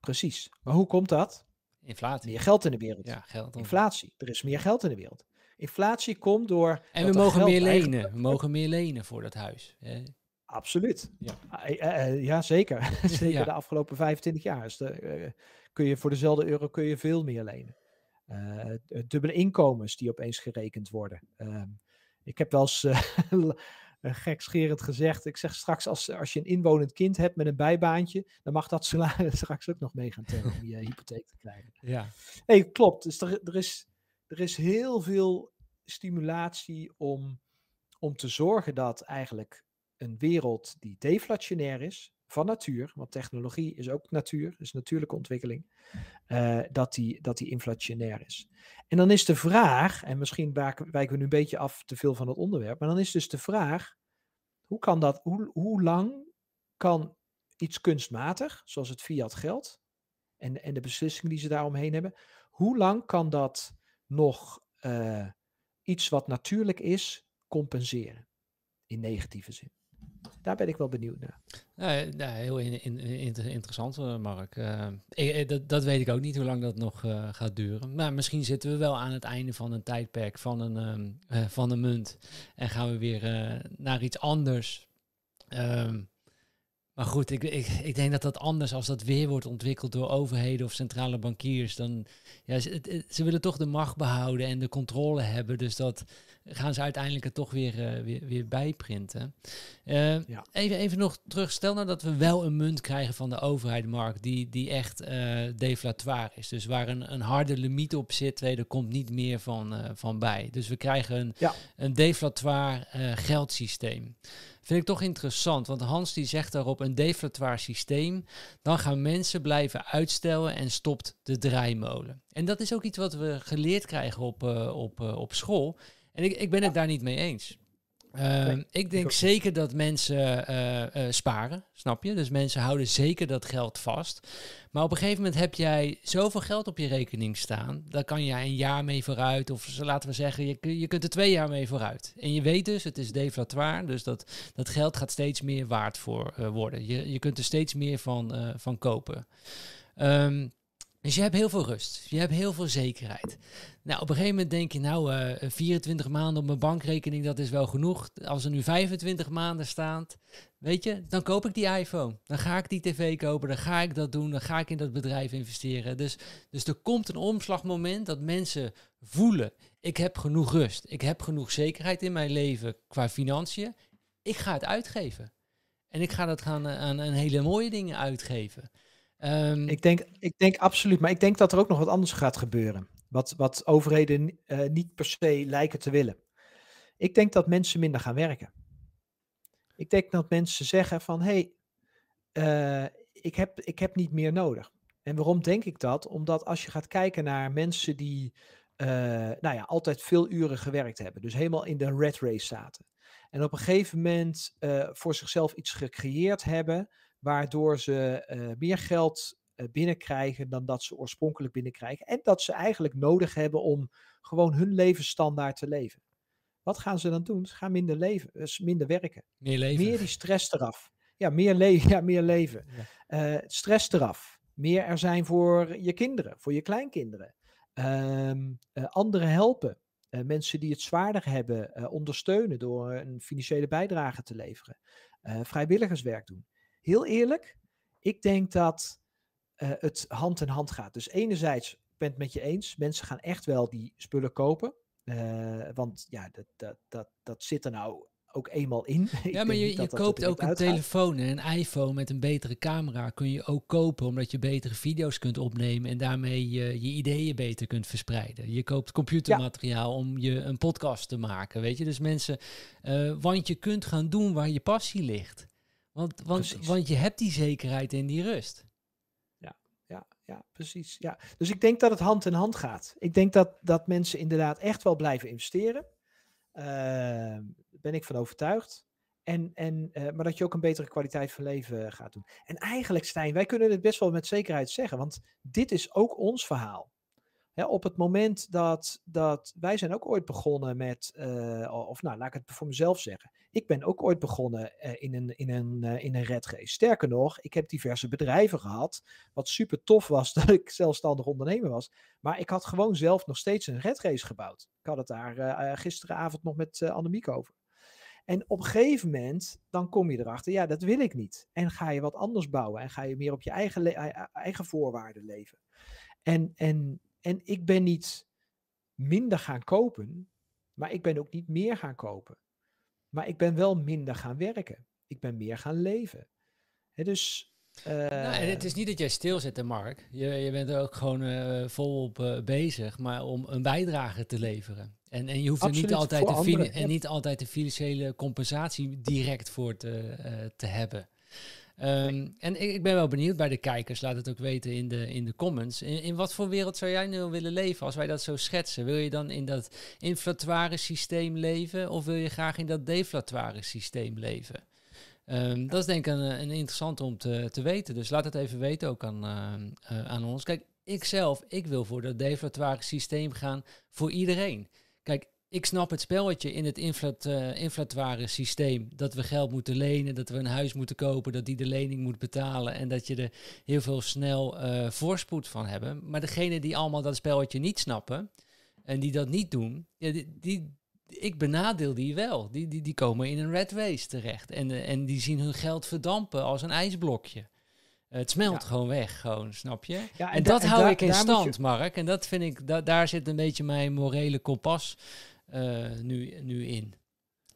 Precies. Maar hoe komt dat?
Inflatie.
Meer geld in de wereld.
Ja, geld.
Inflatie. Er is meer geld in de wereld. Inflatie komt door.
En we mogen meer lenen. We mogen meer lenen voor dat huis.
Absoluut. Ja, uh, ja zeker. zeker ja. de afgelopen 25 jaar. Is de, uh, kun je voor dezelfde euro kun je veel meer lenen. Uh, dubbele inkomens die opeens gerekend worden. Uh, ik heb wel eens uh, gekscherend gezegd. Ik zeg straks, als, als je een inwonend kind hebt met een bijbaantje, dan mag dat salaris straks ook nog mee gaan tellen om je hypotheek te krijgen.
Ja.
Nee, klopt. Dus er, er, is, er is heel veel stimulatie om, om te zorgen dat eigenlijk een wereld die deflationair is, van natuur, want technologie is ook natuur, is natuurlijke ontwikkeling, uh, dat, die, dat die inflationair is. En dan is de vraag, en misschien wijken we nu een beetje af te veel van het onderwerp, maar dan is dus de vraag, hoe kan dat, hoe, lang kan iets kunstmatig, zoals het fiat geld, en, en de beslissingen die ze daaromheen hebben, hoe lang kan dat nog uh, iets wat natuurlijk is, compenseren? In negatieve zin. Daar ben ik wel benieuwd naar.
Heel in, in, interessant, eh, Mark. Uh, ik, dat, dat, weet ik ook niet hoe lang dat nog gaat duren. Maar misschien zitten we wel aan het einde van een tijdperk van een, uh, van een munt. En gaan we weer naar iets anders. Um, maar goed, ik, ik, ik denk dat dat anders als dat weer wordt ontwikkeld door overheden of centrale bankiers. Dan, ja, ze, ze willen toch de macht behouden en de controle hebben. Dus dat gaan ze uiteindelijk er toch weer, uh, weer, weer bijprinten. Uh, ja. even, even nog terug, stel nou dat we wel een munt krijgen van de overheid, Mark, die, die echt uh, deflatoire is. Dus waar een, een harde limiet op zit, weet, er komt niet meer van, van bij. Dus we krijgen een, ja. een deflatoire geldsysteem vind ik toch interessant. Want Hans die zegt daarop een deflatoire systeem. Dan gaan mensen blijven uitstellen en stopt de draaimolen. En dat is ook iets wat we geleerd krijgen op, uh, op, uh, op school. En ik, ik ben het daar niet mee eens. Ehm, ik denk zeker dat mensen eh, eh, sparen, snap je? Dus mensen houden zeker dat geld vast. Maar op een gegeven moment heb jij zoveel geld op je rekening staan. Daar kan jij een jaar mee vooruit. Of laten we zeggen, je, je kunt er twee jaar mee vooruit. En je weet dus, het is deflatoir. Dus dat, dat geld gaat steeds meer waard voor uh, worden. Je, je kunt er steeds meer van, van kopen. Um, dus je hebt heel veel rust. Je hebt heel veel zekerheid. Nou, op een gegeven moment denk je, nou, uh, eh, 24 maanden op mijn bankrekening, dat is wel genoeg. Als er nu 25 maanden staat, weet je, dan koop ik die iPhone. Dan ga ik die tv kopen, dan ga ik dat doen, dan ga ik in dat bedrijf investeren. Dus, dus er komt een omslagmoment dat mensen voelen, ik heb genoeg rust. Ik heb genoeg zekerheid in mijn leven qua financiën. Ik ga het uitgeven. En ik ga dat gaan eh, aan, aan hele mooie dingen uitgeven.
Um, ik, denk, ik denk absoluut, maar ik denk dat er ook nog wat anders gaat gebeuren. Wat, wat overheden uh, niet per se lijken te willen. Ik denk dat mensen minder gaan werken. Ik denk dat mensen zeggen van hé, hey, uh, ik, heb, ik heb niet meer nodig. En waarom denk ik dat? Omdat als je gaat kijken naar mensen die uh, nou ja, altijd veel uren gewerkt hebben, dus helemaal in de red race zaten. En op een gegeven moment voor zichzelf iets gecreëerd hebben waardoor ze meer geld binnenkrijgen dan dat ze oorspronkelijk binnenkrijgen. En dat ze eigenlijk nodig hebben om gewoon hun levensstandaard te leven. Wat gaan ze dan doen? Ze gaan minder leven, dus minder werken.
Meer leven.
Meer die stress eraf. Ja, meer, le ja, meer leven. Ja. Uh, stress eraf. Meer er zijn voor je kinderen, voor je kleinkinderen. Um, anderen helpen. mensen die het zwaarder hebben, ondersteunen door een financiële bijdrage te leveren. vrijwilligerswerk doen heel eerlijk, ik denk dat uh, het hand in hand gaat. Dus enerzijds, ik ben het met je eens, mensen gaan echt wel die spullen kopen. Uh, want ja, dat, dat, dat, dat zit er nou ook eenmaal in.
Ja, maar je, je koopt ook een uitgaat. telefoon en een iPhone met een betere camera kun je ook kopen, omdat je betere video's kunt opnemen en daarmee je, je ideeën beter kunt verspreiden. Je koopt computermateriaal ja. om je een podcast te maken, weet je. Dus mensen, uh, want je kunt gaan doen waar je passie ligt. Want, want, want je hebt die zekerheid en die rust.
Ja, precies. Ja. Dus ik denk dat het hand in hand gaat. Ik denk dat, dat mensen inderdaad echt wel blijven investeren. Uh, ben ik van overtuigd. En, en, uh, maar dat je ook een betere kwaliteit van leven gaat doen. En eigenlijk, Stijn, wij kunnen het best wel met zekerheid zeggen. Want dit is ook ons verhaal. Op het moment dat, dat wij zijn ook ooit begonnen met, uh, of nou, laat ik het voor mezelf zeggen. Ik ben ook ooit begonnen uh, in een, in een, uh, in een red race. Sterker nog, ik heb diverse bedrijven gehad, wat super tof was dat ik zelfstandig ondernemer was. Maar ik had gewoon zelf nog steeds een red race gebouwd. Ik had het daar gisteravond nog met Annemiek over. En op een gegeven moment, dan kom je erachter, ja, dat wil ik niet. En ga je wat anders bouwen en ga je meer op je eigen, eigen voorwaarden leven. En, en en ik ben niet minder gaan kopen, maar ik ben ook niet meer gaan kopen. Maar ik ben wel minder gaan werken. Ik ben meer gaan leven. He, dus.
Uh, nou, en het is niet dat jij stilzet, Mark. Je, je bent er ook gewoon uh, volop uh, bezig, maar om een bijdrage te leveren. En, en je hoeft er niet altijd, de anderen, en niet altijd de financiële compensatie direct voor te, te hebben. Um, en ik, ik, ben wel benieuwd bij de kijkers, laat het ook weten in de, in de comments. In, wat voor wereld zou jij nu willen leven als wij dat zo schetsen? Wil je dan in dat inflatoire systeem leven of wil je graag in dat deflatoire systeem leven? Um, dat is denk ik een, een interessant om te, te weten. Dus laat het even weten ook aan, uh, uh, aan ons. Kijk, ik zelf, ik wil voor dat deflatoire systeem gaan voor iedereen. Kijk, ik snap het spelletje in het inflat, uh, inflatoire systeem. Dat we geld moeten lenen, dat we een huis moeten kopen, dat die de lening moet betalen en dat je er heel veel snel uh, voorspoed van hebben. Maar degene die allemaal dat spelletje niet snappen en die dat niet doen, ja, die, die, ik benadeel die wel. Die, die, die komen in een red race terecht en, uh, en die zien hun geld verdampen als een ijsblokje. Het smelt ja. gewoon weg, gewoon, snap je? Ja, en, en dat hou ik in stand, je... Mark. En dat vind ik, da daar zit een beetje mijn morele kompas nu, nu in.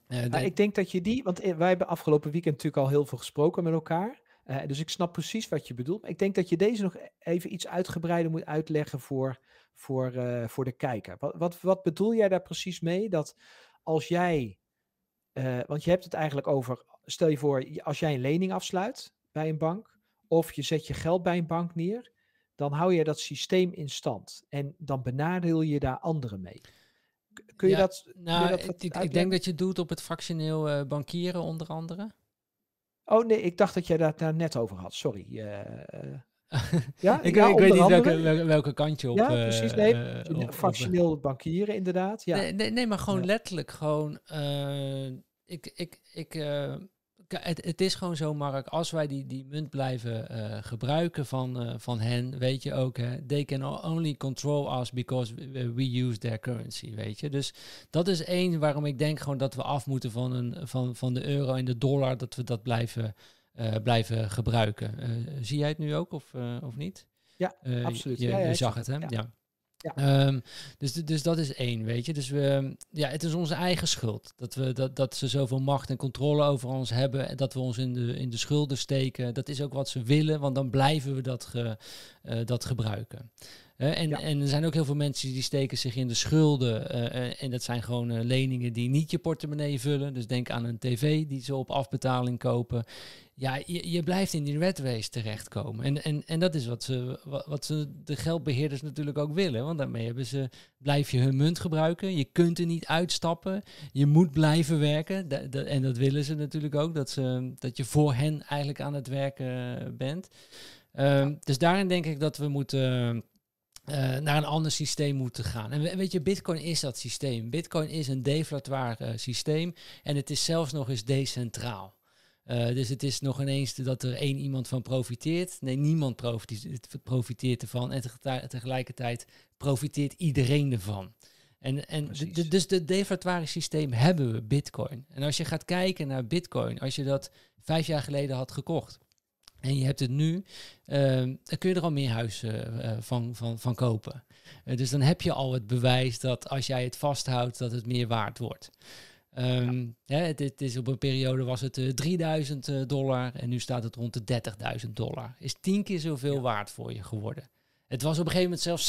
Nou, ik denk dat je die, want eh, wij hebben afgelopen weekend natuurlijk al heel veel gesproken met elkaar. Uh, dus ik snap precies wat je bedoelt. Maar ik denk dat je deze nog even iets uitgebreider moet uitleggen voor, voor, uh, voor de kijker. Wat, wat, wat bedoel jij daar precies mee? Dat als jij, uh, want je hebt het eigenlijk over, stel je voor, als jij een lening afsluit bij een bank, of je zet je geld bij een bank neer, dan hou je dat systeem in stand. En dan benadeel je daar anderen mee Kun je
Ja,
dat...
Nou,
dat
ik,
uitleggen?
denk dat je doet op het fractioneel eh, bankieren onder andere.
Oh nee, ik dacht dat jij dat daar net over had. Sorry. eh, ja,
ik,
ja,
ik weet niet welke, welke, welke kant je op...
Ja,
eh,
precies. Nee,
op-
fractioneel bankieren inderdaad. Ja.
Nee, nee, nee, maar gewoon letterlijk gewoon. ik, ik, ik, het, het is gewoon zo, Mark. Als wij die, die munt blijven eh, gebruiken van, eh, van hen, weet je ook, hè, they can only control us because we, use their currency, weet je. Dus dat is één waarom ik denk gewoon dat we af moeten van, een, van, van de euro en de dollar, dat we dat blijven, eh, blijven gebruiken. Zie jij het nu ook of, of niet?
Ja, absoluut.
Je,
Ja, ja,
je zag het, hè? ja.
Ja.
Ehm, dus, dus dat is één, weet je. Dus we, ja, het is onze eigen schuld. Dat, we, dat, dat ze zoveel macht en controle over ons hebben. En dat we ons in de, in de schulden steken. Dat is ook wat ze willen, want dan blijven we dat, ge, eh, dat gebruiken. En,
Ja.
en er zijn ook heel veel mensen die steken zich in de schulden. eh, en dat zijn gewoon leningen die niet je portemonnee vullen. Dus denk aan een tv die ze op afbetaling kopen. Ja, je, je blijft in die red race terechtkomen. En, en, en dat is wat ze, wat, ze, de geldbeheerders natuurlijk ook willen. Want daarmee hebben ze, blijf je hun munt gebruiken. Je kunt er niet uitstappen. Je moet blijven werken. En dat willen ze natuurlijk ook. Dat, ze, dat je voor hen eigenlijk aan het werken bent. Ehm, Dus daarin denk ik dat we moeten... eh, naar een ander systeem moeten gaan. En we- weet je, Bitcoin is dat systeem. Bitcoin is een deflatoir eh, systeem en het is zelfs nog eens decentraal. Eh, dus het is nog ineens dat er één iemand van profiteert. Nee, niemand profiteert, profiteert ervan. En tegelijk- tegelijkertijd profiteert iedereen ervan. En, en dus het deflatoire systeem hebben we, Bitcoin. En als je gaat kijken naar Bitcoin, als je dat vijf jaar geleden had gekocht en je hebt het nu, ehm, dan kun je er al meer huizen eh, van, van, van kopen. Eh, dus dan heb je al het bewijs dat als jij het vasthoudt, dat het meer waard wordt. Ehm, hè, het, het is op een periode was het eh, 3000 eh, dollar en nu staat het rond de 30.000 dollar. Is tien keer zoveel
Ja.
waard voor je geworden. Het was op een gegeven moment zelfs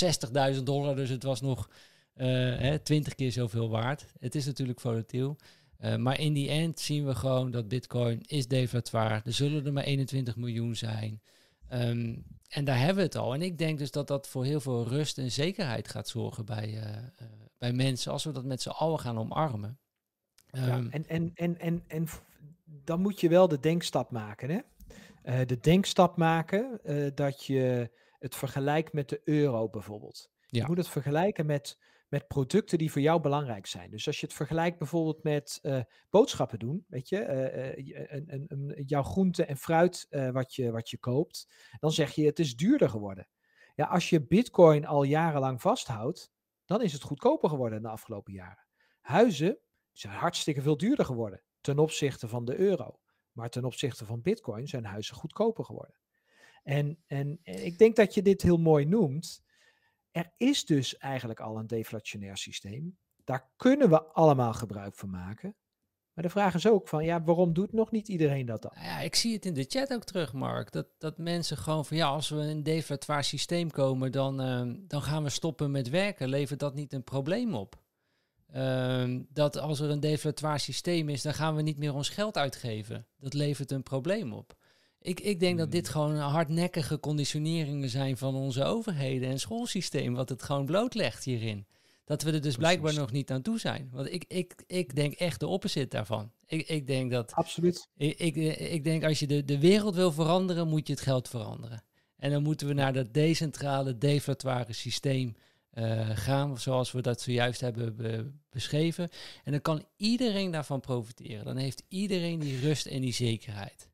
60.000 dollar, dus het was nog eh, hè, 20 keer zoveel waard. Het is natuurlijk volatiel. Eh, maar in die end zien we gewoon dat Bitcoin is deflatoir. Er zullen er maar 21 miljoen zijn. Ehm, en daar hebben we het al. En ik denk dus dat dat voor heel veel rust en zekerheid gaat zorgen bij, eh, eh, bij mensen als we dat met z'n allen gaan omarmen.
Ja,
Ehm,
en, en, en, en, en dan moet je wel de denkstap maken. Hè? Eh, de denkstap maken eh, dat je het vergelijkt met de euro bijvoorbeeld.
Ja.
Je moet het vergelijken met, met producten die voor jou belangrijk zijn. Dus als je het vergelijkt bijvoorbeeld met eh, boodschappen doen, weet je, je- een, een, een, jouw groente en fruit wat, je, wat je koopt, dan zeg je het is duurder geworden. Ja, als je bitcoin al jarenlang vasthoudt, dan is het goedkoper geworden de afgelopen jaren. Huizen zijn hartstikke veel duurder geworden ten opzichte van de euro. Maar ten opzichte van bitcoin zijn huizen goedkoper geworden. En, en, ik denk dat je dit heel mooi noemt. Er is dus eigenlijk al een deflationair systeem. Daar kunnen we allemaal gebruik van maken. Maar de vraag is ook van, ja, waarom doet nog niet iedereen dat dan?
Nou ja, ik zie het in de chat ook terug, Mark. Dat, dat mensen gewoon van ja, als we in een deflatoir systeem komen, dan, ehm, dan gaan we stoppen met werken. Levert dat niet een probleem op? Ehm, dat als er een deflatoir systeem is, dan gaan we niet meer ons geld uitgeven. Dat levert een probleem op. Ik, ik denk dat dit
Hmm.
gewoon hardnekkige conditioneringen zijn van onze overheden en schoolsysteem, wat het gewoon blootlegt hierin. Dat we er dus blijkbaar
Precies.
nog niet aan toe zijn. Want ik, ik, ik denk echt de opposite daarvan. Ik, ik denk dat
Absoluut.
ik, ik, ik denk als je de, de wereld wil veranderen, moet je het geld veranderen. En dan moeten we naar dat decentrale, deflatoire systeem eh, gaan, zoals we dat zojuist hebben be- beschreven. En dan kan iedereen daarvan profiteren. Dan heeft iedereen die rust en die zekerheid.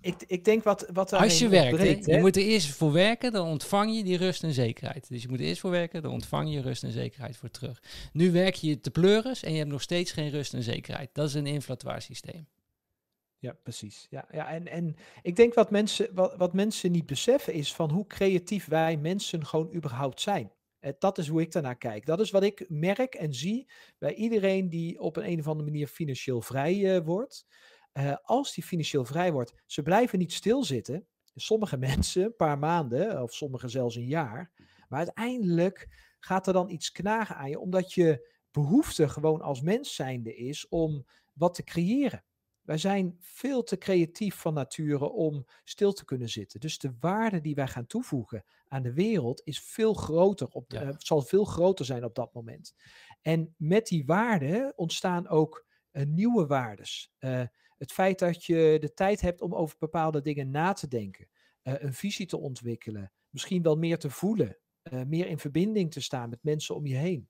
Ik, ik denk wat, wat
Als je werkt, hè,
ontbreekt,
je moet er eerst voor werken, dan ontvang je die rust en zekerheid. Dus je moet er eerst voor werken, dan ontvang je rust en zekerheid voor terug. Nu werk je te pleuris en je hebt nog steeds geen rust en zekerheid. Dat is een inflatoire systeem.
Ja, precies. Ja, ja, en, en ik denk wat mensen, wat, wat mensen niet beseffen is van hoe creatief wij mensen gewoon überhaupt zijn. Eh, dat is hoe ik daarnaar kijk. Dat is wat ik merk en zie bij iedereen die op een, een of andere manier financieel vrij eh, wordt. Eh, als die financieel vrij wordt, ze blijven niet stilzitten. Sommige mensen een paar maanden of sommige zelfs een jaar. Maar uiteindelijk gaat er dan iets knagen aan je, omdat je behoefte gewoon als mens zijnde is om wat te creëren. Wij zijn veel te creatief van nature om stil te kunnen zitten. Dus de waarde die wij gaan toevoegen aan de wereld is veel groter op,
Ja.
eh, zal veel groter zijn op dat moment. En met die waarden ontstaan ook uh, nieuwe waardes. Uh, het feit dat je de tijd hebt om over bepaalde dingen na te denken, een visie te ontwikkelen, misschien wel meer te voelen, meer in verbinding te staan met mensen om je heen.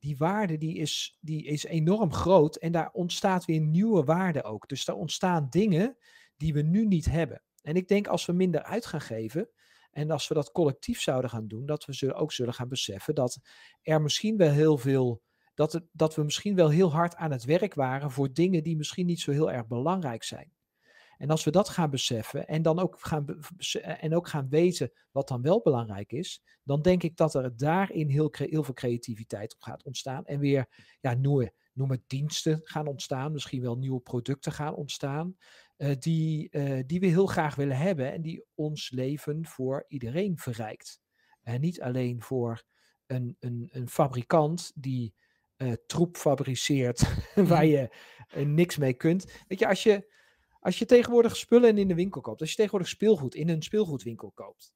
Die waarde die is, die is enorm groot en daar ontstaat weer nieuwe waarde ook. Dus daar ontstaan dingen die we nu niet hebben. En ik denk als we minder uit gaan geven, en als we dat collectief zouden gaan doen, dat we ook zullen gaan beseffen dat er misschien wel heel veel, dat, het, dat we misschien wel heel hard aan het werk waren voor dingen die misschien niet zo heel erg belangrijk zijn. En als we dat gaan beseffen en dan ook gaan, en ook gaan weten wat dan wel belangrijk is, dan denk ik dat er daarin heel, heel veel creativiteit op gaat ontstaan. En weer ja, nieuwe, noem het diensten gaan ontstaan, misschien wel nieuwe producten gaan ontstaan. Uh, die, uh, die we heel graag willen hebben en die ons leven voor iedereen verrijkt. En niet alleen voor een, een, een fabrikant die uh, troep fabriceert waar je niks mee kunt. Weet je, als je, als je tegenwoordig spullen in de winkel koopt, als je tegenwoordig speelgoed in een speelgoedwinkel koopt,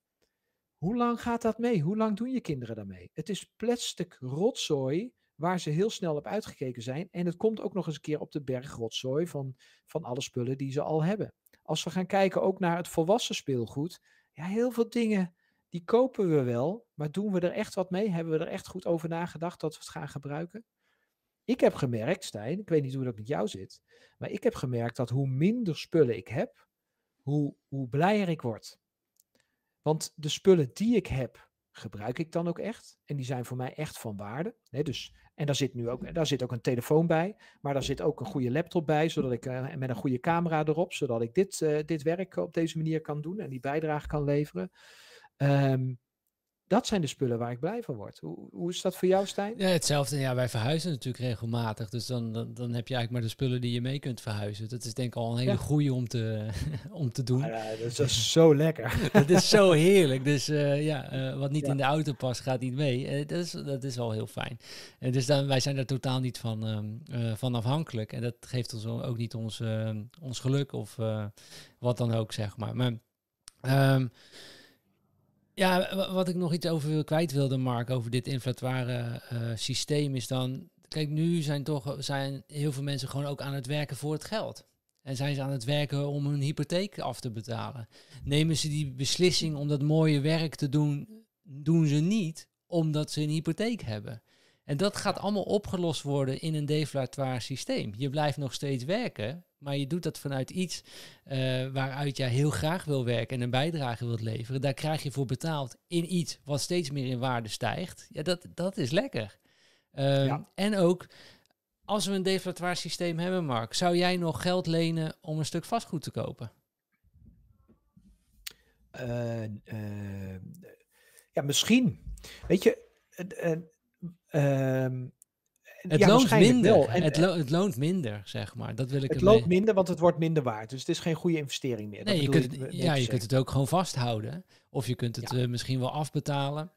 hoe lang gaat dat mee? Hoe lang doen je kinderen daarmee? Het is plastic rotzooi waar ze heel snel op uitgekeken zijn. En het komt ook nog eens een keer op de berg rotzooi van, van alle spullen die ze al hebben. Als we gaan kijken ook naar het volwassen speelgoed, ja, heel veel dingen die kopen we wel, maar doen we er echt wat mee? Hebben we er echt goed over nagedacht dat we het gaan gebruiken? Ik heb gemerkt, Stijn, ik weet niet hoe dat met jou zit, maar ik heb gemerkt dat hoe minder spullen ik heb, hoe, hoe blijer ik word. Want de spullen die ik heb, gebruik ik dan ook echt. En die zijn voor mij echt van waarde. dus, en daar zit nu ook, daar zit ook een telefoon bij. Maar daar zit ook een goede laptop bij. Zodat ik uh, met een goede camera erop. Zodat ik dit, uh, dit werk op deze manier kan doen. En die bijdrage kan leveren. Um, dat zijn de spullen waar ik blij van word. Hoe, hoe is dat voor jou, Stijn?
Ja, hetzelfde. Ja, wij verhuizen natuurlijk regelmatig. Dus dan, dan, dan, heb je eigenlijk maar de spullen die je mee kunt verhuizen. Dat is denk ik al een hele ja. goede om te, om te doen.
Ja, dat is zo lekker.
dat is zo heerlijk. Dus uh, ja, uh, wat niet ja. in de auto past, gaat niet mee. Uh, dat, is, dat is al heel fijn. En dus dan, wij zijn daar totaal niet van, um, van afhankelijk. En dat geeft ons ook niet ons, ons geluk of wat dan ook, zeg maar. Maar... Um, ja, wat ik nog iets over kwijt wilde, Mark, over dit inflatoire uh, systeem, is dan. Kijk, nu zijn toch zijn heel veel mensen gewoon ook aan het werken voor het geld. En zijn ze aan het werken om hun hypotheek af te betalen. Nemen ze die beslissing om dat mooie werk te doen, doen ze niet omdat ze een hypotheek hebben. En dat gaat allemaal opgelost worden in een deflatoire systeem. Je blijft nog steeds werken, maar je doet dat vanuit iets uh, waaruit jij heel graag wil werken en een bijdrage wilt leveren. Daar krijg je voor betaald in iets wat steeds meer in waarde stijgt. Ja, dat, dat is lekker. Um, ja. En ook, als we een deflatoire systeem hebben, Mark, zou jij nog geld lenen om een stuk vastgoed te kopen?
Uh, uh, ja, misschien. Weet je,
Ehm, het ja, loont minder. Wel. En, het, lo het, loont minder, zeg maar. Dat wil ik
het loont minder, want het wordt minder waard. Dus het is geen goede investering meer.
Nee, je kunt, ja, je kunt het ook gewoon vasthouden. Of je kunt het ja. uh, misschien wel afbetalen.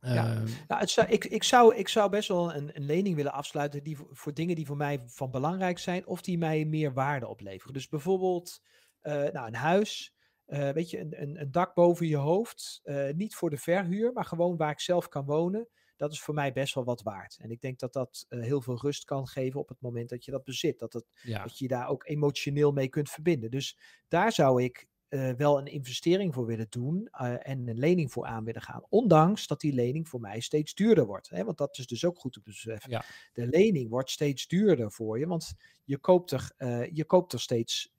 Ja. Uh, nou, het zou, ik, ik, zou, ik zou best wel een, een lening willen afsluiten die voor, dingen die voor mij van belangrijk zijn, of die mij meer waarde opleveren. Dus bijvoorbeeld uh, nou, een huis, weet je, een, een, een, dak boven je hoofd. niet voor de verhuur, maar gewoon waar ik zelf kan wonen dat is voor mij best wel wat waard. En ik denk dat dat uh, heel veel rust kan geven op het moment dat je dat bezit. Dat, het, ja. dat je daar ook emotioneel mee kunt verbinden. Dus daar zou ik uh, wel een investering voor willen doen uh, en een lening voor aan willen gaan. Ondanks dat die lening voor mij steeds duurder wordt. Hè? Want dat is dus ook goed te beseffen. Ja. De lening wordt steeds duurder voor je, want je koopt er, je koopt er steeds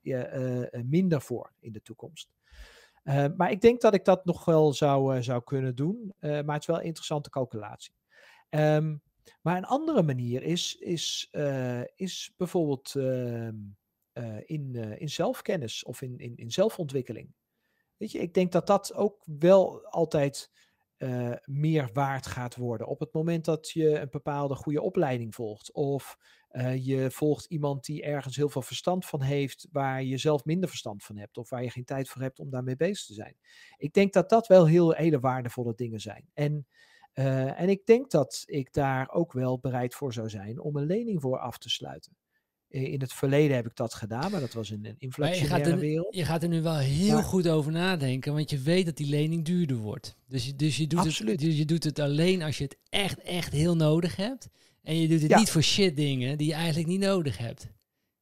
minder voor in de toekomst. Uh, maar ik denk dat ik dat nog wel zou, uh, zou kunnen doen. Uh, maar het is wel een interessante calculatie. Um, maar een andere manier is, is, is bijvoorbeeld ehm, in, in zelfkennis of in, in, in zelfontwikkeling. Weet je, ik denk dat dat ook wel altijd meer waard gaat worden. Op het moment dat je een bepaalde goede opleiding volgt. Of uh, je volgt iemand die ergens heel veel verstand van heeft, waar je zelf minder verstand van hebt, of waar je geen tijd voor hebt om daarmee bezig te zijn. Ik denk dat dat wel heel hele waardevolle dingen zijn. En, uh, en ik denk dat ik daar ook wel bereid voor zou zijn om een lening voor af te sluiten. In het verleden heb ik dat gedaan, maar dat was in een inflationaire wereld.
Je gaat er nu wel heel maar, goed over nadenken, want je weet dat die lening duurder wordt. Dus, dus, je, doet het, dus je doet het alleen als je het echt, echt heel nodig hebt. En je doet het
Ja.
niet voor shit dingen die je eigenlijk niet nodig hebt.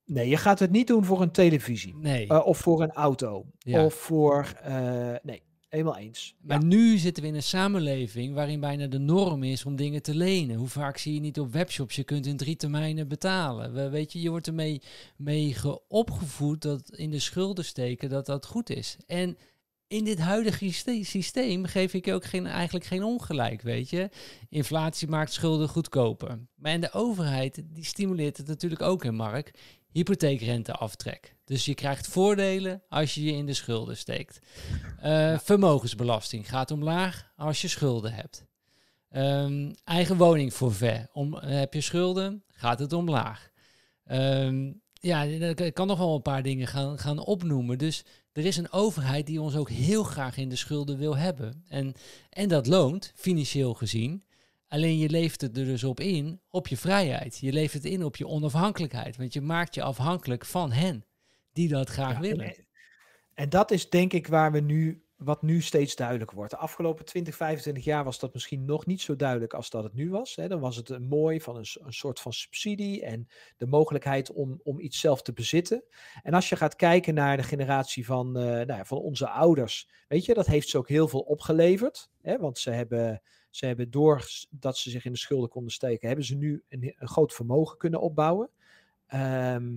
Nee, je gaat het niet doen voor een televisie.
Nee.
eh, of voor een auto.
Ja.
Of voor... eh, nee, helemaal eens.
Maar nu zitten we in een samenleving waarin bijna de norm is om dingen te lenen. Hoe vaak zie je niet op webshops, je kunt in drie termijnen betalen. We, weet je, je wordt ermee mee ge- opgevoed dat in de schulden steken dat dat goed is. En in dit huidige syste- systeem geef ik je ook geen, eigenlijk geen ongelijk, weet je. Inflatie maakt schulden goedkoper. Maar en de overheid, die stimuleert het natuurlijk ook in, Mark. Hypotheekrenteaftrek. Dus je krijgt voordelen als je je in de schulden steekt. Eh, Vermogensbelasting gaat omlaag als je schulden hebt. Ehm, eigen woningforfait. Om, heb je schulden, gaat het omlaag. Ehm, ja, ik kan nog wel een paar dingen gaan, gaan opnoemen. Dus er is een overheid die ons ook heel graag in de schulden wil hebben. En, en dat loont, financieel gezien. Alleen je leeft het er dus op in, op je vrijheid. Je leeft het in op je onafhankelijkheid. Want je maakt je afhankelijk van hen die dat graag
Ja,
willen.
En, en dat is denk ik waar we nu, wat nu steeds duidelijk wordt. De afgelopen 20, 25 jaar was dat misschien nog niet zo duidelijk als dat het nu was. Hè. Dan was het een mooi van een, een soort van subsidie en de mogelijkheid om, om iets zelf te bezitten. En als je gaat kijken naar de generatie van, eh, nou ja, van onze ouders, weet je, dat heeft ze ook heel veel opgeleverd. Hè, want ze hebben, ze hebben door dat ze zich in de schulden konden steken, hebben ze nu een, een groot vermogen kunnen opbouwen. Ehm,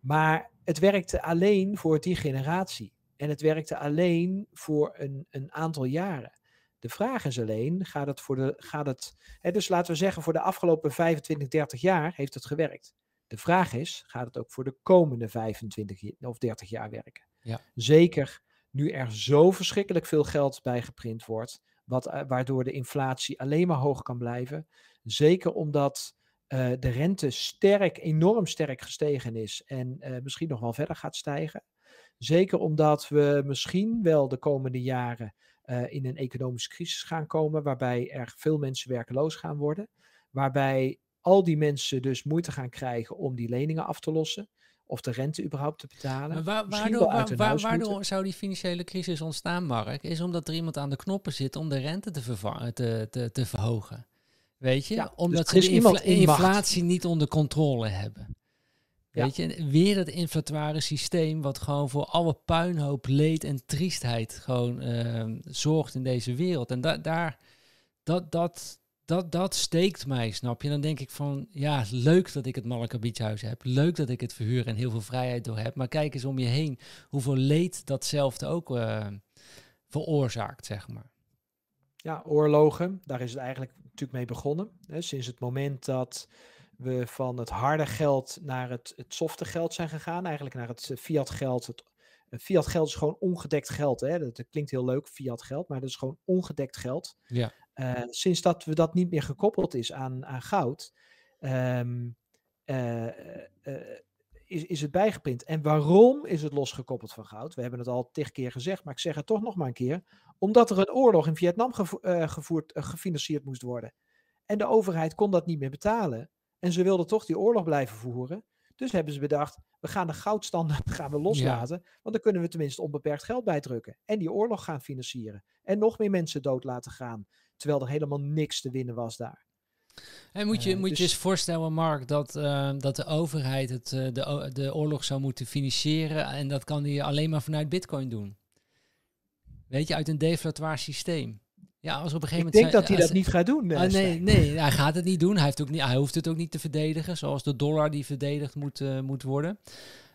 maar het werkte alleen voor die generatie. En het werkte alleen voor een, een aantal jaren. De vraag is alleen, gaat het voor de. Gaat het, hè, dus laten we zeggen, voor de afgelopen 25, 30 jaar heeft het gewerkt. De vraag is, gaat het ook voor de komende 25 je- of 30 jaar werken?
Ja.
Zeker nu er zo verschrikkelijk veel geld bij geprint wordt, wat, eh, waardoor de inflatie alleen maar hoog kan blijven. Zeker omdat eh, de rente sterk, enorm sterk gestegen is en eh, misschien nog wel verder gaat stijgen. Zeker omdat we misschien wel de komende jaren eh, in een economische crisis gaan komen, waarbij er veel mensen werkeloos gaan worden, waarbij al die mensen dus moeite gaan krijgen om die leningen af te lossen, of de rente überhaupt te betalen.
Maar waar, waardoor, waar- waardoor zou die financiële crisis ontstaan, Mark? Is omdat er iemand aan de knoppen zit om de rente te, te, te verhogen. Weet je?
Ja, dus
omdat
er
ze de infla- inflatie niet onder controle hebben.
Ja.
Weet je? En weer dat inflatoire systeem wat gewoon voor alle puinhoop, leed en triestheid gewoon ehm, zorgt in deze wereld. En da daar, dat, dat, dat, dat steekt mij, snap je? Dan denk ik van, ja, leuk dat ik het Malaka Beachhuis heb. Leuk dat ik het verhuur en heel veel vrijheid door heb. Maar kijk eens om je heen hoeveel leed datzelfde ook eh, veroorzaakt, zeg maar.
Ja, oorlogen, daar is het eigenlijk natuurlijk mee begonnen. Hè, sinds het moment dat we van het harde geld naar het, het softe geld zijn gegaan, eigenlijk naar het eh, fiat geld. Het, eh, fiat geld is gewoon ongedekt geld. Hè? Dat, dat klinkt heel leuk, fiat geld, maar dat is gewoon ongedekt geld.
Ja.
Eh, sinds dat we dat niet meer gekoppeld is aan, aan goud, ehm, eh, eh, eh, is, is het bijgeprint. En waarom is het losgekoppeld van goud? We hebben het al tig keer gezegd, maar ik zeg het toch nog maar een keer. Omdat er een oorlog in Vietnam gevo- eh, gevoerd, eh, gefinancierd moest worden. En de overheid kon dat niet meer betalen. En ze wilden toch die oorlog blijven voeren. Dus hebben ze bedacht, we gaan de goudstandaard gaan we loslaten. Want dan kunnen we tenminste onbeperkt geld bijdrukken. En die oorlog gaan financieren. En nog meer mensen dood laten gaan. Terwijl er helemaal niks te winnen was daar.
En moet je,
Eh,
moet je
dus-
eens voorstellen, Mark, dat, dat de overheid het, de, de oorlog zou moeten financieren. En dat kan die alleen maar vanuit bitcoin doen. Weet je, uit een deflatoire systeem. Ja, als op een gegeven
Ik
moment...
denk
zijn-
dat hij
als-
dat niet gaat doen.
Ah, nee, nee, hij gaat het niet doen. Hij, heeft ook niet, hij hoeft het ook niet te verdedigen, zoals de dollar die verdedigd moet, eh, moet worden.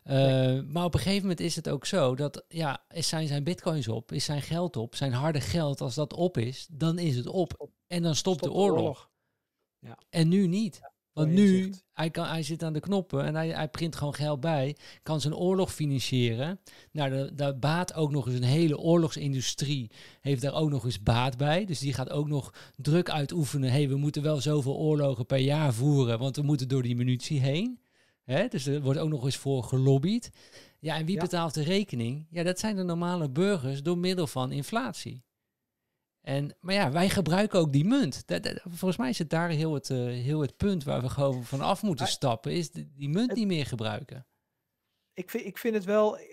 Eh, Maar op een gegeven moment is het ook zo dat, ja, zijn zijn bitcoins op, is zijn geld op, zijn harde geld, als dat op is, dan is het op. En dan stopt, de oorlog. En nu niet. Want nu, hij, kan, hij zit aan de knoppen en hij, hij print gewoon geld bij, kan zijn oorlog financieren. Nou, de- daar baat ook nog eens een hele oorlogsindustrie, heeft daar ook nog eens baat bij. Dus die gaat ook nog druk uitoefenen. hey, we moeten wel zoveel oorlogen per jaar voeren, want we moeten door die munitie heen. Hè? Dus er wordt ook nog eens voor gelobbyd. Ja, en wie
Ja.
betaalt de rekening? Ja, dat zijn de normale burgers door middel van inflatie. En, maar ja, wij gebruiken ook die munt. Dat, dat- volgens mij is het daar heel het, eh, heel het punt waar we gewoon van af moeten stappen. Is die, die munt
Het-
niet meer gebruiken.
ik, vind, ik vind het wel, eh,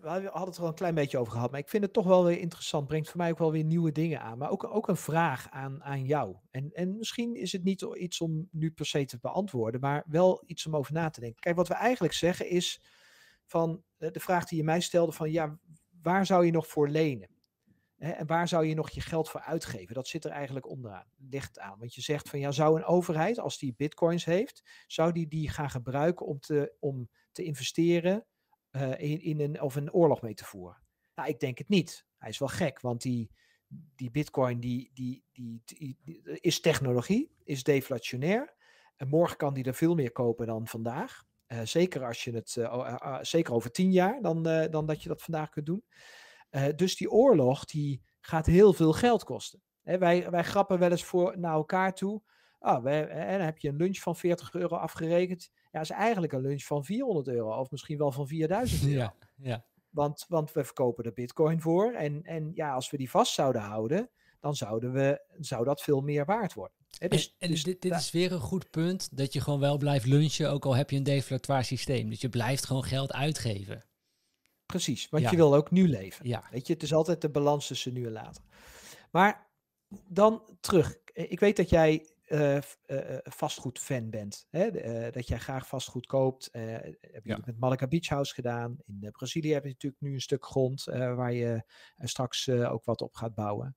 we hadden het er al een klein beetje over gehad, maar ik vind het toch wel weer interessant. Brengt voor mij ook wel weer nieuwe dingen aan. Maar ook, ook een vraag aan, aan jou. En, en misschien is het niet iets om nu per se te beantwoorden, maar wel iets om over na te denken. Kijk, wat we eigenlijk zeggen is van eh, de vraag die je mij stelde van ja, waar zou je nog voor lenen? En waar zou je nog je geld voor uitgeven? Dat zit er eigenlijk onderaan, ligt aan. Want je zegt van ja, zou een overheid, als die bitcoins heeft, zou die die gaan gebruiken om te, om te investeren uh, in, in een, of een oorlog mee te voeren? Nou, ik denk het niet. Hij is wel gek, want die, die bitcoin die, die, die, is technologie, is deflationair. En morgen kan die er veel meer kopen dan vandaag. Uh, zeker als je het, uh, zeker over tien jaar, dan, dan dat je dat vandaag kunt doen. Dus die oorlog die gaat heel veel geld kosten. Hè, wij, wij grappen wel eens voor naar elkaar toe. Ah, en dan heb je een lunch van 40 euro afgerekend. Ja, is eigenlijk een lunch van 400 euro of misschien wel van 4000 euro.
Ja, ja.
Want, want we verkopen er bitcoin voor. En, en ja, als we die vast zouden houden, dan zouden we, zou dat veel meer waard worden.
He, dus, en, en dus dit, dit is weer een goed punt, dat je gewoon wel blijft lunchen, ook al heb je een deflatoir systeem. Dus je blijft gewoon geld uitgeven.
Precies, want je wil ook nu leven. Ja. Weet je, het is altijd de balans tussen nu en later. Maar dan terug. Ik weet dat jij uh, uh, vastgoedfan bent. Hè? dat jij graag vastgoed koopt. heb je met Malaga Beach House gedaan. In Brazilië heb je natuurlijk nu een stuk grond waar je straks ook wat op gaat bouwen.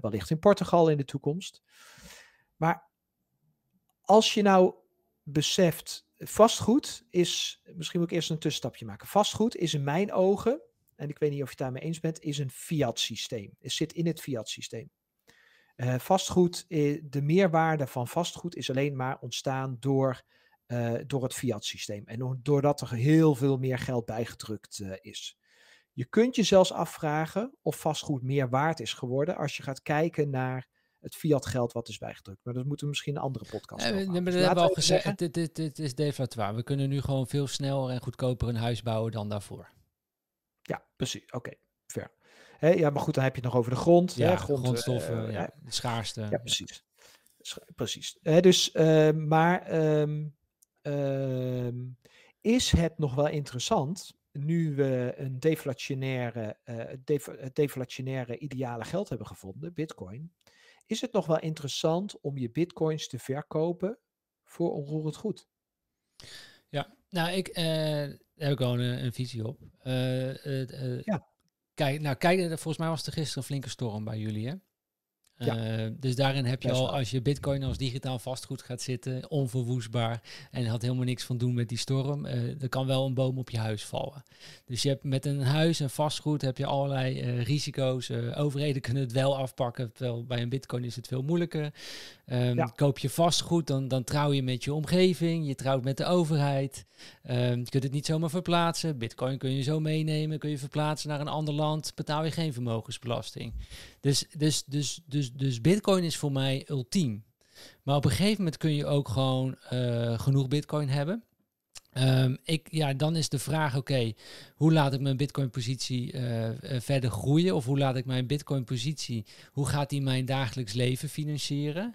wellicht in Portugal in de toekomst. Maar als je nou beseft, vastgoed is, misschien moet ik eerst een tussenstapje maken. Vastgoed is in mijn ogen, en ik weet niet of je het daarmee eens bent, is een fiat systeem. Het zit in het fiat systeem. Uh, vastgoed, de meerwaarde van vastgoed is alleen maar ontstaan door, uh, door het fiat-systeem. En doordat er heel veel meer geld bijgedrukt is. Je kunt je zelfs afvragen of vastgoed meer waard is geworden als je gaat kijken naar het fiat-geld wat is bijgedrukt. Maar dat moeten we misschien een andere podcast
doen. Nee, maar dus dat hebben we al gezegd, dit, dit, dit is deflatoir. We kunnen nu gewoon veel sneller en goedkoper een huis bouwen dan daarvoor.
Ja, precies. Oké, okay, fair ja, maar goed, dan heb je het nog over de grond.
Ja,
hè,
grond, grondstoffen, uh, ja, de schaarste.
Ja, precies. Precies. dus, uh, maar um, uh, is het nog wel interessant, nu we een deflationaire, uh, def deflationaire ideale geld hebben gevonden, bitcoin, is het nog wel interessant om je bitcoins te verkopen voor onroerend goed?
Ja, nou, ik daar heb ik gewoon een, een visie op. ja. Kijk, nou, kijk, volgens mij was er gisteren een flinke storm bij jullie, hè? Ja. Uh, dus daarin heb je al, als je bitcoin als digitaal vastgoed gaat zitten, onverwoestbaar en had helemaal niks van doen met die storm, uh, er kan wel een boom op je huis vallen. Dus je hebt met een huis en vastgoed heb je allerlei uh, risico's. overheden kunnen het wel afpakken, terwijl bij een bitcoin is het veel moeilijker. Um, ja. Koop je vastgoed, dan, dan trouw je met je omgeving, je trouwt met de overheid. Um, je kunt het niet zomaar verplaatsen. Bitcoin kun je zo meenemen, kun je verplaatsen naar een ander land, betaal je geen vermogensbelasting. Dus, dus, dus, dus, dus Bitcoin is voor mij ultiem. Maar op een gegeven moment kun je ook gewoon uh, genoeg Bitcoin hebben. Um, ik, ja, dan is de vraag: oké, hoe laat ik mijn Bitcoin-positie uh, verder groeien? Of hoe laat ik mijn Bitcoin-positie, hoe gaat die mijn dagelijks leven financieren?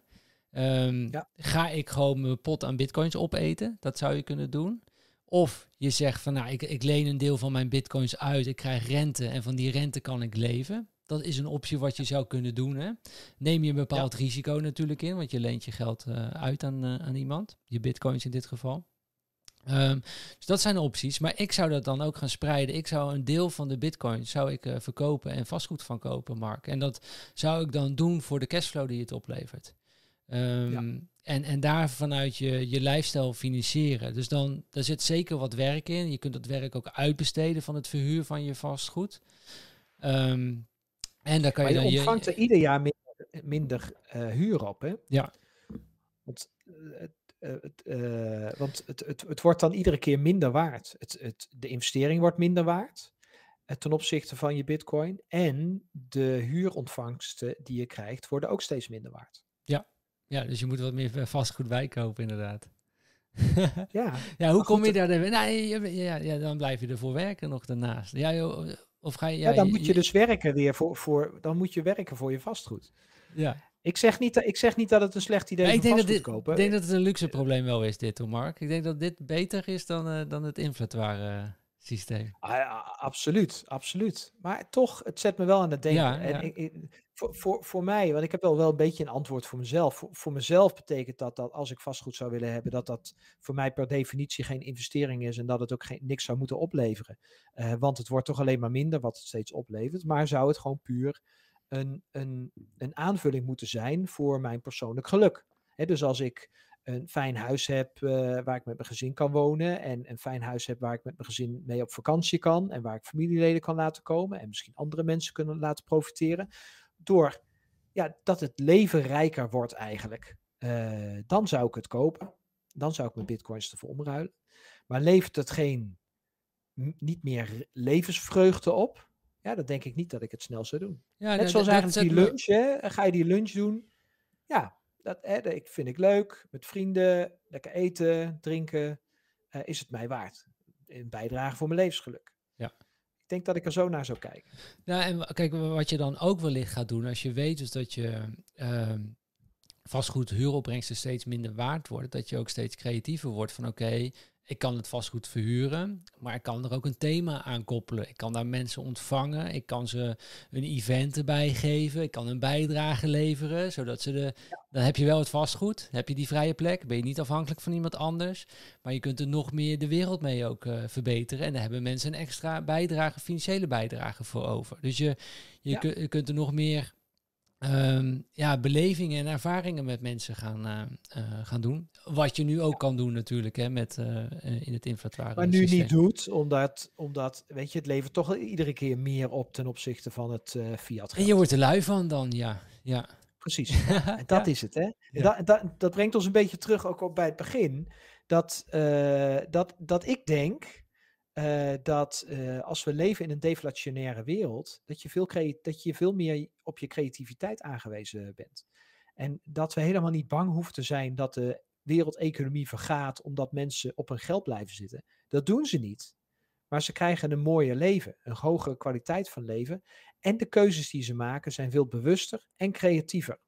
Um, ja. Ga ik gewoon mijn pot aan Bitcoins opeten? Dat zou je kunnen doen. Of je zegt van nou, ik, ik leen een deel van mijn bitcoins uit, ik krijg rente en van die rente kan ik leven. Dat is een optie wat je zou kunnen doen. Hè? Neem je een bepaald risico natuurlijk in, want je leent je geld uh, uit aan, uh, aan iemand, je bitcoins in dit geval. Um, dus dat zijn opties. Maar ik zou dat dan ook gaan spreiden. Ik zou een deel van de bitcoins zou ik, uh, verkopen en vastgoed van kopen, Mark. En dat zou ik dan doen voor de cashflow die het oplevert. Um, ja. En, en daar vanuit je, je lifestyle financieren. Dus dan daar zit zeker wat werk in. Je kunt dat werk ook uitbesteden van het verhuur van je vastgoed. Um, en dan kan
maar
je,
dan je ontvangt er ieder jaar minder, minder uh, huur op, hè?
Ja.
Want, uh, het, uh, want het, het, het wordt dan iedere keer minder waard. Het, het, de investering wordt minder waard ten opzichte van je bitcoin. En de huurontvangsten die je krijgt worden ook steeds minder waard.
Ja, ja dus je moet wat meer vastgoed bijkopen inderdaad.
ja,
ja, hoe kom je daar? Nee, ja, ja, dan blijf je ervoor werken nog daarnaast. Ja, joh, of ga je,
ja, ja dan moet je, dus werken weer voor, voor, dan moet je werken voor je vastgoed.
Ja.
Ik zeg niet, ik zeg niet dat het een slecht idee is om vastgoed
dit,
kopen.
Ik denk dat het een luxe probleem wel is dit, hoor, Mark. Ik denk dat dit beter is dan, uh, dan het inflatoire systeem.
Ah, absoluut, absoluut. Maar toch, het zet me wel aan het denken.
Ja,
en. Ik, ik- voor, voor, voor mij, want ik heb wel, wel een beetje een antwoord voor mezelf. Voor, voor mezelf betekent dat dat als ik vastgoed zou willen hebben, dat dat voor mij per definitie geen investering is en dat het ook geen, niks zou moeten opleveren. Eh, want het wordt toch alleen maar minder wat het steeds oplevert. Maar zou het gewoon puur een, een, een aanvulling moeten zijn voor mijn persoonlijk geluk. Dus als ik een fijn huis heb eh, waar ik met mijn gezin kan wonen. En een fijn huis heb waar ik met mijn gezin mee op vakantie kan. En waar ik familieleden kan laten komen. En misschien andere mensen kunnen laten profiteren. Door ja, dat het leven rijker wordt eigenlijk. eh, dan zou ik het kopen. Dan zou ik mijn bitcoins ervoor omruilen. Maar levert het geen, niet meer levensvreugde op? Ja, dan denk ik niet dat ik het snel zou doen.
Ja,
Net zoals
dat
eigenlijk die lunch, hè? Ga je die lunch doen? Ja, dat hè, dat ik vind ik leuk. Met vrienden, lekker eten, drinken. eh, is het mij waard? Een bijdrage voor mijn levensgeluk.
Ja.
Ik denk dat ik er zo naar zou kijken.
Ja, en kijk, wa- wat je dan ook wellicht gaat doen, als je weet dus dat je ehm vastgoed huuropbrengsten steeds minder waard wordt, dat je ook steeds creatiever wordt van oké, ik kan het vastgoed verhuren, maar ik kan er ook een thema aan koppelen. Ik kan daar mensen ontvangen, ik kan ze een event erbij geven, ik kan een bijdrage leveren, zodat ze de, dan heb je wel het vastgoed, heb je die vrije plek, ben je niet afhankelijk van iemand anders, maar je kunt er nog meer de wereld mee ook eh, verbeteren en daar hebben mensen een extra bijdrage, financiële bijdrage voor over. Dus je, je,
Ja.
kun- je kunt er nog meer ehm, ja, belevingen en ervaringen met mensen gaan, eh, eh, gaan doen. Wat je nu ook kan doen natuurlijk hè, met, eh, in het inflatoire
Maar nu
systeem.
niet doet, omdat, omdat, weet je, het levert toch iedere keer meer op ten opzichte van het fiat
En je wordt er lui van dan, ja. ja.
Precies. En dat
Ja.
is het, hè?
Ja.
dat, dat, dat brengt ons een beetje terug ook op bij het begin. Dat, dat, dat ik denk eh, dat eh, als we leven in een deflationaire wereld, dat je, veel dat je veel meer op je creativiteit aangewezen bent. En dat we helemaal niet bang hoeven te zijn dat de wereldeconomie vergaat omdat mensen op hun geld blijven zitten. Dat doen ze niet. Maar ze krijgen een mooier leven, een hogere kwaliteit van leven. En de keuzes die ze maken zijn veel bewuster en creatiever.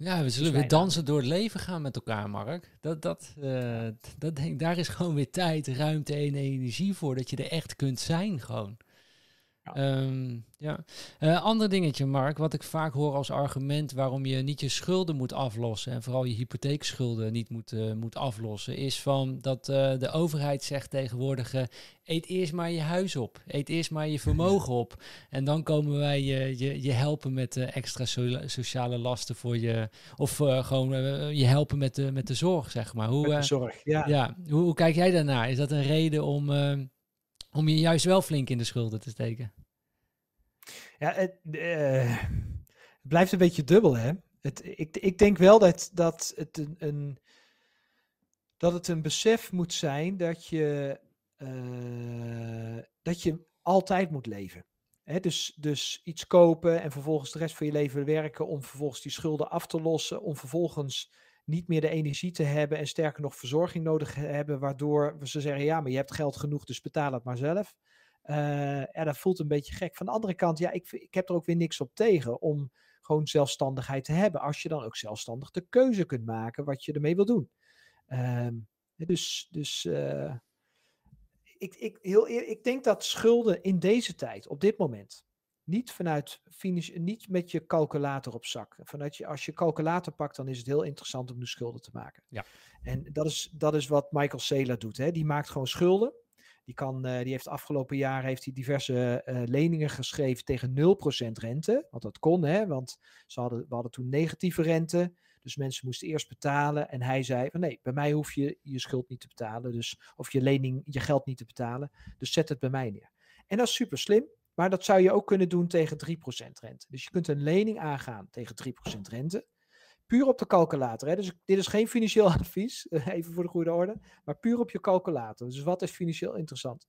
Ja, we zullen weer dansen door het leven gaan met elkaar, Mark. Dat, dat, eh, dat denk, daar is gewoon weer tijd, ruimte en energie voor, dat je er echt kunt zijn gewoon.
Ja.
Ehm, ja. Eh, ander dingetje, Mark, wat ik vaak hoor als argument waarom je niet je schulden moet aflossen en vooral je hypotheekschulden niet moet, eh, moet aflossen, is van dat eh, de overheid zegt tegenwoordig, eet eerst maar je huis op, eet eerst maar je vermogen op en dan komen wij je, je, je helpen met eh, extra so- sociale lasten voor je, of gewoon je helpen met de, met de zorg, zeg maar. Hoe,
Met de zorg, ja.
ja, hoe, hoe kijk jij daarnaar? Is dat een reden om, om je juist wel flink in de schulden te steken?
Ja, het, eh, het blijft een beetje dubbel, hè? Het, ik, ik denk wel dat, dat, het een, dat het een besef moet zijn dat je, eh, dat je altijd moet leven. Hè, dus, dus iets kopen en vervolgens de rest van je leven werken om vervolgens die schulden af te lossen, om vervolgens niet meer de energie te hebben en sterker nog verzorging nodig hebben, waardoor ze zeggen, ja, maar je hebt geld genoeg, dus betaal het maar zelf. Eh, ja, dat voelt een beetje gek. Van de andere kant, ja, ik, ik heb er ook weer niks op tegen om gewoon zelfstandigheid te hebben. Als je dan ook zelfstandig de keuze kunt maken wat je ermee wil doen. Ehm, dus dus eh, ik, ik, heel ik denk dat schulden in deze tijd, op dit moment, niet vanuit niet met je calculator op zak. Vanuit je, als je calculator pakt, dan is het heel interessant om de schulden te maken.
Ja.
En dat is, dat is wat Michael Saylor doet. Hè. Die maakt gewoon schulden. Die, kan, eh, die heeft de afgelopen jaren heeft hij diverse eh, leningen geschreven tegen 0% rente. Want dat kon, hè, want ze hadden, we hadden toen negatieve rente. Dus mensen moesten eerst betalen. En hij zei van nee, bij mij hoef je je schuld niet te betalen. Dus, of je lening, je geld niet te betalen. Dus zet het bij mij neer. En dat is super slim. Maar dat zou je ook kunnen doen tegen 3% rente. Dus je kunt een lening aangaan tegen 3% rente. Puur op de calculator. Hè? Dus dit is geen financieel advies, eh, even voor de goede orde. Maar puur op je calculator. Dus wat is financieel interessant?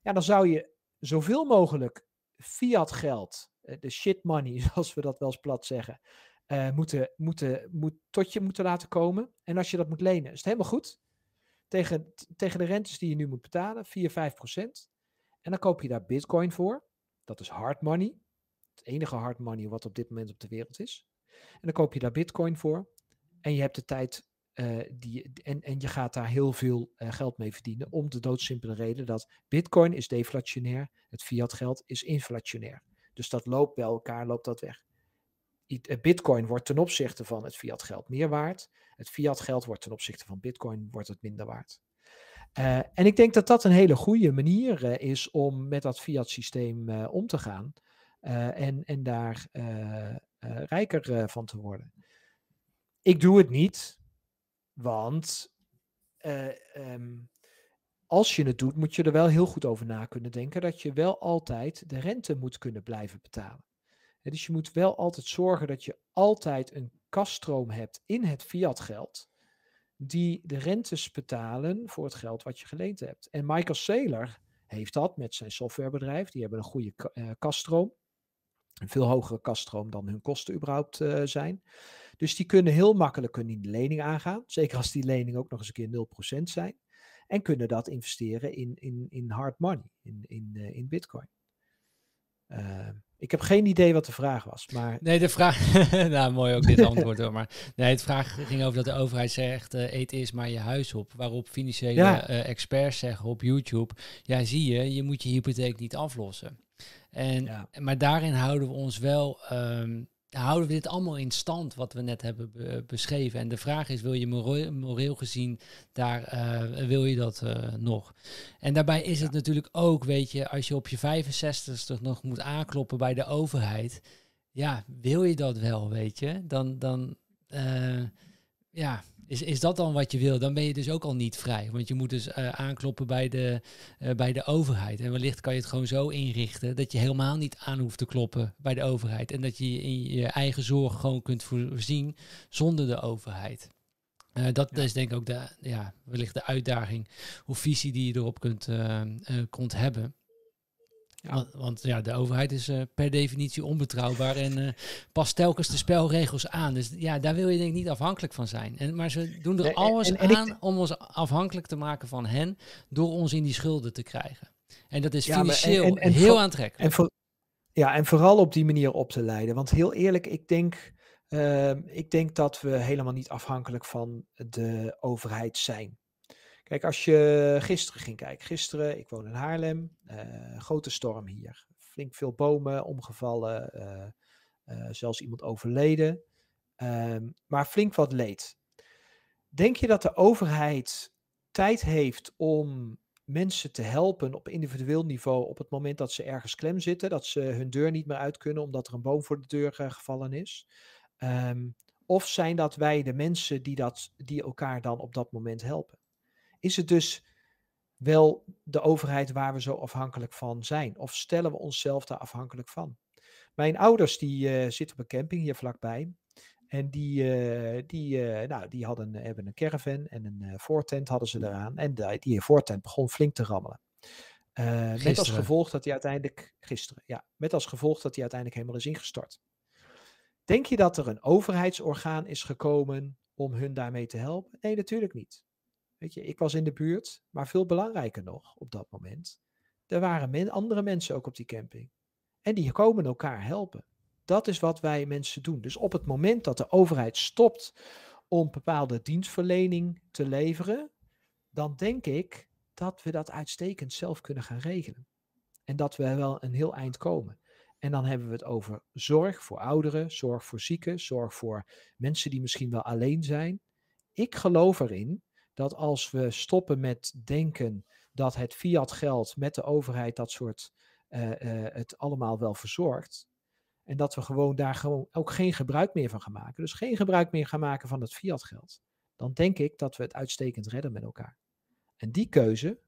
Ja, dan zou je zoveel mogelijk fiat geld, eh, de shit money, zoals we dat wel eens plat zeggen, eh, moeten, moeten, moet, tot je moeten laten komen. En als je dat moet lenen, is het helemaal goed. Tegen, tegen de rentes die je nu moet betalen, 4, 5 procent. En dan koop je daar bitcoin voor. Dat is hard money. Het enige hard money wat op dit moment op de wereld is. En dan koop je daar bitcoin voor. En je hebt de tijd eh, die, en, en je gaat daar heel veel eh, geld mee verdienen. Om de doodsimpele reden dat Bitcoin is deflationair, het fiat geld is inflationair. Dus dat loopt bij elkaar, loopt dat weg. Bitcoin wordt ten opzichte van het fiat geld meer waard. Het fiat geld wordt ten opzichte van Bitcoin wordt het minder waard. Uh, en ik denk dat dat een hele goede manier uh, is om met dat fiat systeem uh, om te gaan. en, en daar rijker van te worden. Ik doe het niet, want um, als je het doet, moet je er wel heel goed over na kunnen denken dat je wel altijd de rente moet kunnen blijven betalen. dus je moet wel altijd zorgen dat je altijd een kaststroom hebt in het fiat geld die de rentes betalen voor het geld wat je geleend hebt. En Michael Saylor heeft dat met zijn softwarebedrijf. Die hebben een goede uh, kaststroom. Een veel hogere kaststroom dan hun kosten überhaupt uh, zijn. Dus die kunnen heel makkelijk kunnen die lening aangaan. Zeker als die leningen ook nog eens een keer 0% zijn. En kunnen dat investeren in, in, in hard money, in, in, uh, in bitcoin. Ik heb geen idee wat de vraag was. Maar...
Nee, de vraag. nou, mooi ook dit antwoord hoor. Maar nee, het vraag ging over dat de overheid zegt: uh, eet eerst maar je huis op. Waarop financiële ja. uh, experts zeggen op YouTube: ja, zie je, je moet je hypotheek niet aflossen. En, ja. Maar daarin houden we ons wel um, houden we dit allemaal in stand wat we net hebben be beschreven. En de vraag is, wil je moreel, moreel gezien, daar uh, wil je dat uh, nog? En daarbij is ja. het natuurlijk ook, weet je, als je op je 65ste nog moet aankloppen bij de overheid, ja, wil je dat wel, weet je? Dan, dan uh, ja, is, is dat dan wat je wil? Dan ben je dus ook al niet vrij. Want je moet dus uh, aankloppen bij de, uh, bij de overheid. En wellicht kan je het gewoon zo inrichten dat je helemaal niet aan hoeft te kloppen bij de overheid. En dat je in je eigen zorg gewoon kunt voorzien zonder de overheid. Uh, dat ja. is denk ik ook de, ja, wellicht de uitdaging of visie die je erop kunt, kunt hebben. Ja. Want, want, ja, de overheid is uh, per definitie onbetrouwbaar en uh, past telkens de spelregels aan. Dus ja, daar wil je denk ik niet afhankelijk van zijn. En, maar ze doen er alles en, en aan ik... om ons afhankelijk te maken van hen door ons in die schulden te krijgen. En dat is ja, financieel en, heel voor, aantrekkelijk.
Voor, ja, en vooral op die manier op te leiden. Want heel eerlijk, ik denk, uh, ik denk dat we helemaal niet afhankelijk van de overheid zijn. Kijk, als je gisteren ging kijken. Gisteren, ik woon in Haarlem. Uh, grote storm hier. Flink veel bomen omgevallen. Uh, uh, zelfs iemand overleden. Um, maar flink wat leed. Denk je dat de overheid tijd heeft om mensen te helpen op individueel niveau op het moment dat ze ergens klem zitten, dat ze hun deur niet meer uit kunnen omdat er een boom voor de deur gevallen is? Um, of zijn dat wij de mensen die, dat, die elkaar dan op dat moment helpen? Is het dus wel de overheid waar we zo afhankelijk van zijn? Of stellen we onszelf daar afhankelijk van? Mijn ouders die uh, zitten op een camping hier vlakbij. En die, uh, die, uh, nou, die hadden, hebben een caravan en een voortent hadden ze eraan. En die, die voortent begon flink te rammelen. met als gevolg dat hij uiteindelijk, gisteren, ja, met als gevolg dat hij uiteindelijk helemaal is ingestort. Denk je dat er een overheidsorgaan is gekomen om hun daarmee te helpen? Nee, natuurlijk niet. Weet je, ik was in de buurt, maar veel belangrijker nog op dat moment. Er waren andere mensen ook op die camping. En die komen elkaar helpen. Dat is wat wij mensen doen. Dus op het moment dat de overheid stopt om bepaalde dienstverlening te leveren, dan denk ik dat we dat uitstekend zelf kunnen gaan regelen. En dat we wel een heel eind komen. En dan hebben we het over zorg voor ouderen, zorg voor zieken, zorg voor mensen die misschien wel alleen zijn. Ik geloof erin dat als we stoppen met denken dat het fiat geld met de overheid dat soort uh, uh, het allemaal wel verzorgt. En dat we gewoon daar gewoon ook geen gebruik meer van gaan maken. Dus geen gebruik meer gaan maken van het fiat geld. Dan denk ik dat we het uitstekend redden met elkaar. En die keuze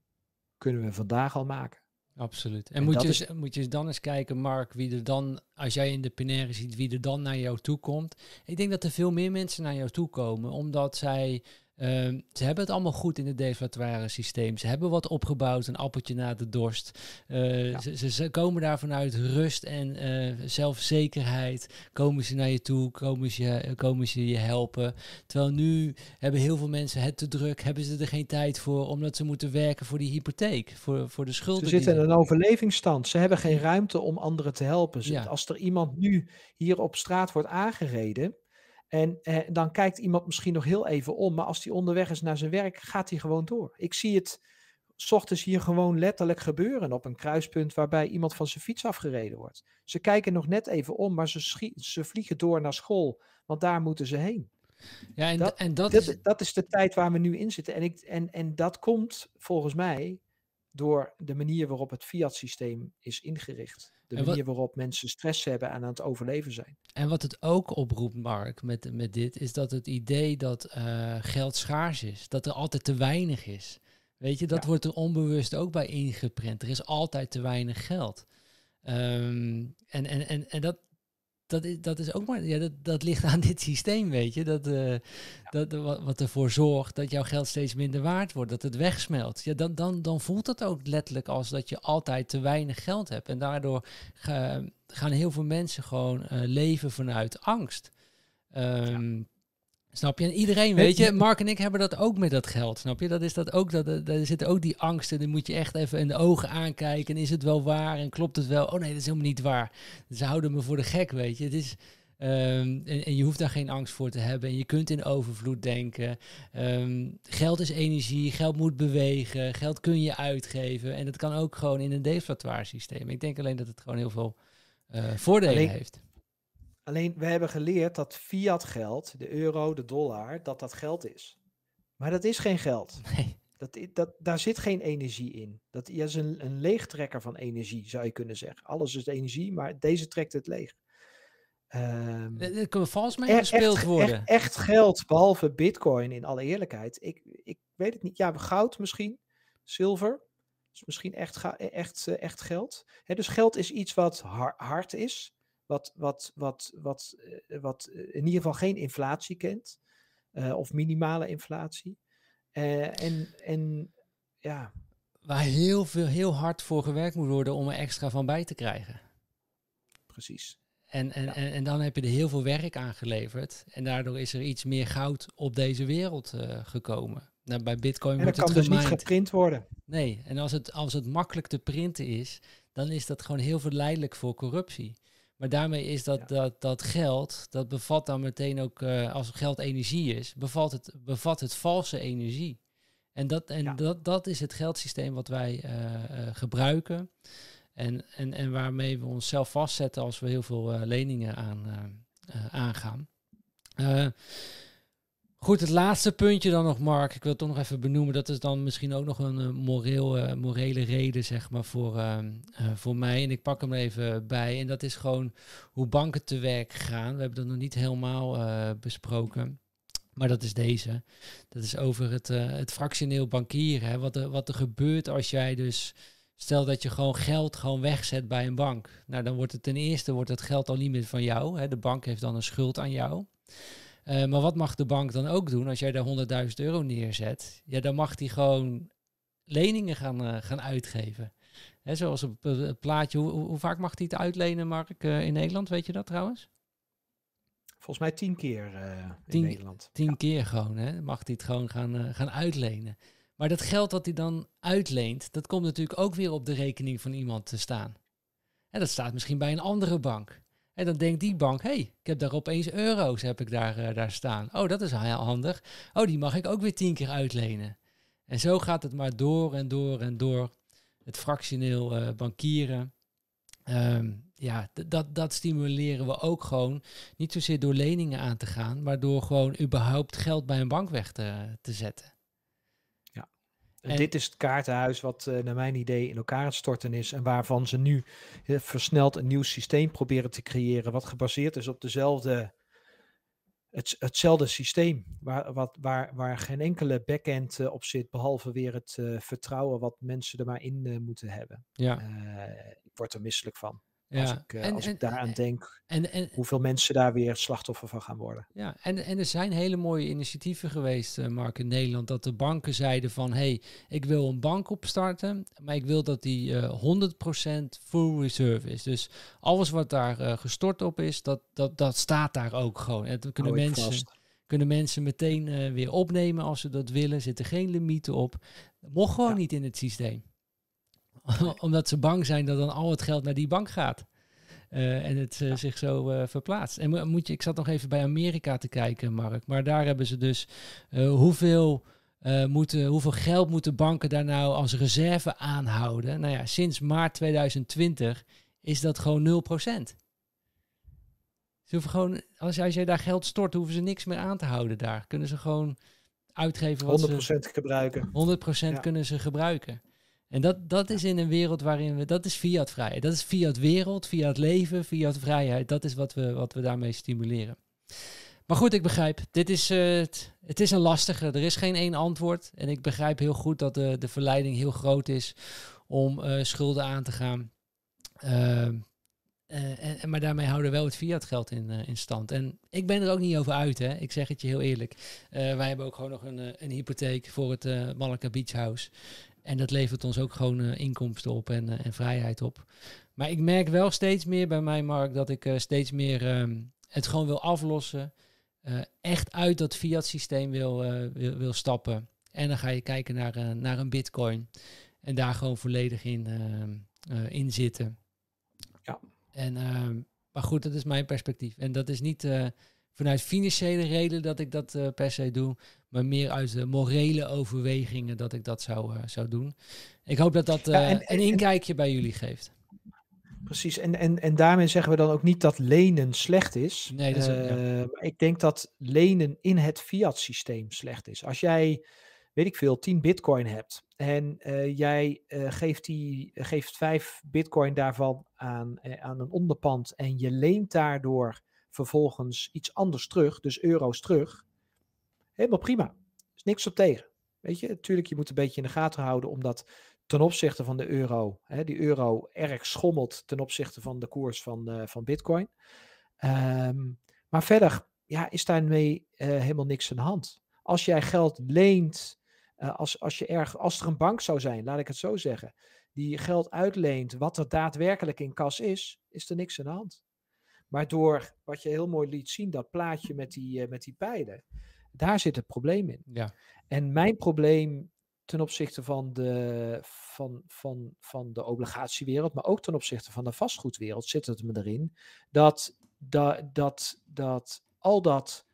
kunnen we vandaag al maken.
Absoluut. En, en moet, je, is... moet je dan eens kijken, Mark, wie er dan, als jij in de Penaire ziet, wie er dan naar jou toe komt. Ik denk dat er veel meer mensen naar jou toe komen, omdat zij Uh, ze hebben het allemaal goed in het deflatoire systeem. Ze hebben wat opgebouwd, een appeltje na de dorst. Uh, ja. ze, ze, komen daar vanuit rust en uh, zelfzekerheid. Komen ze naar je toe, komen ze, komen ze je helpen. Terwijl nu hebben heel veel mensen het te druk, hebben ze er geen tijd voor, omdat ze moeten werken voor die hypotheek, voor, voor de schulden.
Ze zitten in een overlevingsstand. Ze hebben geen ruimte om anderen te helpen. Ja. Als er iemand nu hier op straat wordt aangereden En eh, dan kijkt iemand misschien nog heel even om, maar als hij onderweg is naar zijn werk, gaat hij gewoon door. Ik zie het s ochtends hier gewoon letterlijk gebeuren op een kruispunt waarbij iemand van zijn fiets afgereden wordt. Ze kijken nog net even om, maar ze, ze vliegen door naar school, want daar moeten ze heen.
Ja, en dat, en dat,
dat,
is...
dat is de tijd waar we nu in zitten. En, ik, en, en dat komt volgens mij door de manier waarop het fiat-systeem is ingericht. De manier waarop mensen stress hebben en aan het overleven zijn.
En wat het ook oproept, Mark, met, met dit, is dat het idee dat eh, geld schaars is. Dat er altijd te weinig is. Weet je, dat
Ja.
wordt er onbewust ook bij ingeprent. Er is altijd te weinig geld. Ehm, en, en, en, en dat, dat, is, dat is ook maar, ja, dat, dat ligt aan dit systeem, weet je. Dat, eh, dat, wat, wat ervoor zorgt dat jouw geld steeds minder waard wordt, dat het wegsmelt. Ja, dan, dan, dan voelt het ook letterlijk als dat je altijd te weinig geld hebt. En daardoor ga- gaan heel veel mensen gewoon eh, leven vanuit angst. Ehm, Snap je? En iedereen, weet je, Mark en ik hebben dat ook met dat geld. Snap je? Dat is dat ook, dat, dat- daar zitten ook die angsten. Dan moet je echt even in de ogen aankijken. En is het wel waar? En klopt het wel? Oh nee, dat is helemaal niet waar. Ze houden me voor de gek, weet je. Het is, ehm, en, en je hoeft daar geen angst voor te hebben. En je kunt in overvloed denken. Ehm, geld is energie, geld moet bewegen, geld kun je uitgeven. En dat kan ook gewoon in een deflatoire systeem. Ik denk alleen dat het gewoon heel veel eh, voordelen
Alleen-
heeft.
Alleen we hebben geleerd dat fiat geld, de euro, de dollar, dat dat geld is. Maar dat is geen geld.
Nee.
Dat, dat, daar zit geen energie in. Dat is een, een leegtrekker van energie, zou je kunnen zeggen. Alles is energie, maar deze trekt het leeg. Ehm,
Er er kan vals mee gespeeld
echt,
worden.
Echt, echt geld, behalve bitcoin in alle eerlijkheid. Ik, ik weet het niet. Ja, goud misschien, zilver. is misschien echt, ga- echt, eh, echt geld. Dus geld is iets wat har- hard is. Wat, wat, wat, wat, eh, wat eh, in ieder geval geen inflatie kent. eh, of minimale inflatie. En, en ja,
Waar heel, veel, heel hard voor gewerkt moet worden om er extra van bij te krijgen.
precies.
En, en,
Ja.
en, en dan heb je er heel veel werk aan geleverd. En daardoor is er iets meer goud op deze wereld gekomen. Nou, bij Bitcoin
En
wordt
kan
het
dus niet geprint worden.
Nee, en als het, als het makkelijk te printen is, dan is dat gewoon heel verleidelijk voor corruptie. Maar daarmee is dat,
Ja.
dat, dat geld, dat bevat dan meteen ook, eh, als geld energie is, bevat het, bevat het valse energie. En, dat, en
Ja.
dat, dat is het geldsysteem wat wij eh, eh, gebruiken. En, en, en waarmee we onszelf vastzetten als we heel veel leningen aan, aangaan. Goed, het laatste puntje dan nog, Mark. Ik wil het toch nog even benoemen. Dat is dan misschien ook nog een eh, moreel, eh, morele reden, zeg maar, voor, ehm, eh, voor mij. En ik pak hem even bij. En dat is gewoon hoe banken te werk gaan. We hebben dat nog niet helemaal besproken. Maar dat is deze. Dat is over het, het fractioneel bankieren. Hè. Wat, er, wat er gebeurt als jij dus... Stel dat je gewoon geld gewoon wegzet bij een bank. Nou, dan wordt het ten eerste wordt het geld al niet meer van jou. Hè. De bank heeft dan een schuld aan jou. Eh, maar wat mag de bank dan ook doen als jij daar 100.000 euro neerzet? Ja, dan mag die gewoon leningen gaan, eh, gaan uitgeven. Hè, zoals op eh, het plaatje. Hoe, hoe vaak mag hij het uitlenen, Mark, in Nederland? Weet je dat trouwens?
Volgens mij tien keer in
Tien-
Nederland.
Tien keer gewoon, hè? Mag hij het gewoon gaan, gaan uitlenen. Maar dat geld dat hij dan uitleent, dat komt natuurlijk ook weer op de rekening van iemand te staan. En dat staat misschien bij een andere bank. En dan denkt die bank, hey, ik heb daar opeens euro's heb ik daar, eh, daar staan. Oh, dat is heel handig. Oh, die mag ik ook weer tien keer uitlenen. En zo gaat het maar door en door en door. Het fractioneel eh, bankieren. Ehm, ja, dat, dat stimuleren we ook gewoon. Niet zozeer door leningen aan te gaan, maar door gewoon überhaupt geld bij een bank weg te, te zetten.
En dit is het kaartenhuis wat eh, naar mijn idee in elkaar het storten is. En waarvan ze nu eh, versneld een nieuw systeem proberen te creëren. Wat gebaseerd is op dezelfde, het, hetzelfde systeem. Waar, wat, waar, waar geen enkele backend eh, op zit. Behalve weer het vertrouwen wat mensen er maar in moeten hebben.
Ja,
ik word er misselijk van. Als,
ja.
ik, eh, als ik daaraan denk
en, en,
hoeveel mensen daar weer slachtoffer van gaan worden.
Ja, en, en er zijn hele mooie initiatieven geweest, eh, Mark, in Nederland, dat de banken zeiden van, hé, hey, ik wil een bank opstarten, maar ik wil dat die eh 100% full reserve is. Dus alles wat daar eh, gestort op is, dat, dat, dat staat daar ook gewoon. En dan kunnen mensen,
vast.
kunnen mensen meteen eh, weer opnemen als ze dat willen, zitten geen limieten op. Mocht gewoon
Ja.
niet in het systeem. Omdat ze bang zijn dat dan al het geld naar die bank gaat. eh, en het eh, zich zo eh, verplaatst. En mo- moet je, ik zat nog even bij Amerika te kijken, Mark. Maar daar hebben ze dus hoeveel, moeten, hoeveel geld moeten banken daar nou als reserve aanhouden? Nou ja, sinds maart 2020 is dat gewoon 0%. Ze hoeven gewoon, als, als jij daar geld stort, hoeven ze niks meer aan te houden daar. Kunnen ze gewoon uitgeven wat
100%
ze...
gebruiken.
100%
Ja.
kunnen ze gebruiken. En dat, dat is in een wereld waarin we, dat is fiat vrijheid. Dat is fiat wereld, fiat leven, fiat vrijheid. Dat is wat we, wat we daarmee stimuleren. Maar goed, ik begrijp, dit is, eh, het, het is een lastige. Er is geen één antwoord. En ik begrijp heel goed dat de, de verleiding heel groot is om eh, schulden aan te gaan. Ehm, eh, en, maar daarmee houden we wel het fiat geld in, in stand. En ik ben er ook niet over uit, hè. Ik zeg het je heel eerlijk. Wij hebben ook gewoon nog een, een hypotheek voor het Malacca Beach House. En dat levert ons ook gewoon eh, inkomsten op en, eh, en vrijheid op. Maar ik merk wel steeds meer bij mij, Mark, dat ik eh, steeds meer ehm, het gewoon wil aflossen. echt uit dat fiat systeem wil, wil, wil stappen. En dan ga je kijken naar, naar een bitcoin. En daar gewoon volledig in, ehm, eh, in zitten.
Ja.
En, ehm, maar goed, dat is mijn perspectief. En dat is niet vanuit financiële reden dat ik dat per se doe. Maar meer uit de morele overwegingen dat ik dat zou, eh, zou doen. Ik hoop dat dat eh,
Ja, en- en-
een inkijkje bij jullie geeft.
Precies, en, en, en daarmee zeggen we dan ook niet dat lenen slecht is.
Nee, dat is ook- ja.
Eh, ik denk dat lenen in het fiat systeem slecht is. Als jij, weet ik veel, 10 bitcoin hebt en jij geeft, die, geeft 5 bitcoin daarvan aan, aan een onderpand en je leent daardoor vervolgens iets anders terug, dus euro's terug, helemaal prima. Is niks op tegen. Weet je, natuurlijk, je moet een beetje in de gaten houden, omdat ten opzichte van de euro, hè, die euro erg schommelt ten opzichte van de koers van, eh, van bitcoin. Ehm, maar verder ja, is daarmee eh, helemaal niks aan de hand. Als jij geld leent, eh, als, als, je erg, als er een bank zou zijn, laat ik het zo zeggen, die geld uitleent wat er daadwerkelijk in kas is, is er niks aan de hand. Maar door wat je heel mooi liet zien, dat plaatje met die, met die pijlen, daar zit het probleem in.
Ja.
En mijn probleem ten opzichte van de, van, van, van de obligatiewereld, maar ook ten opzichte van de vastgoedwereld, zit het me erin dat, dat, dat, dat al dat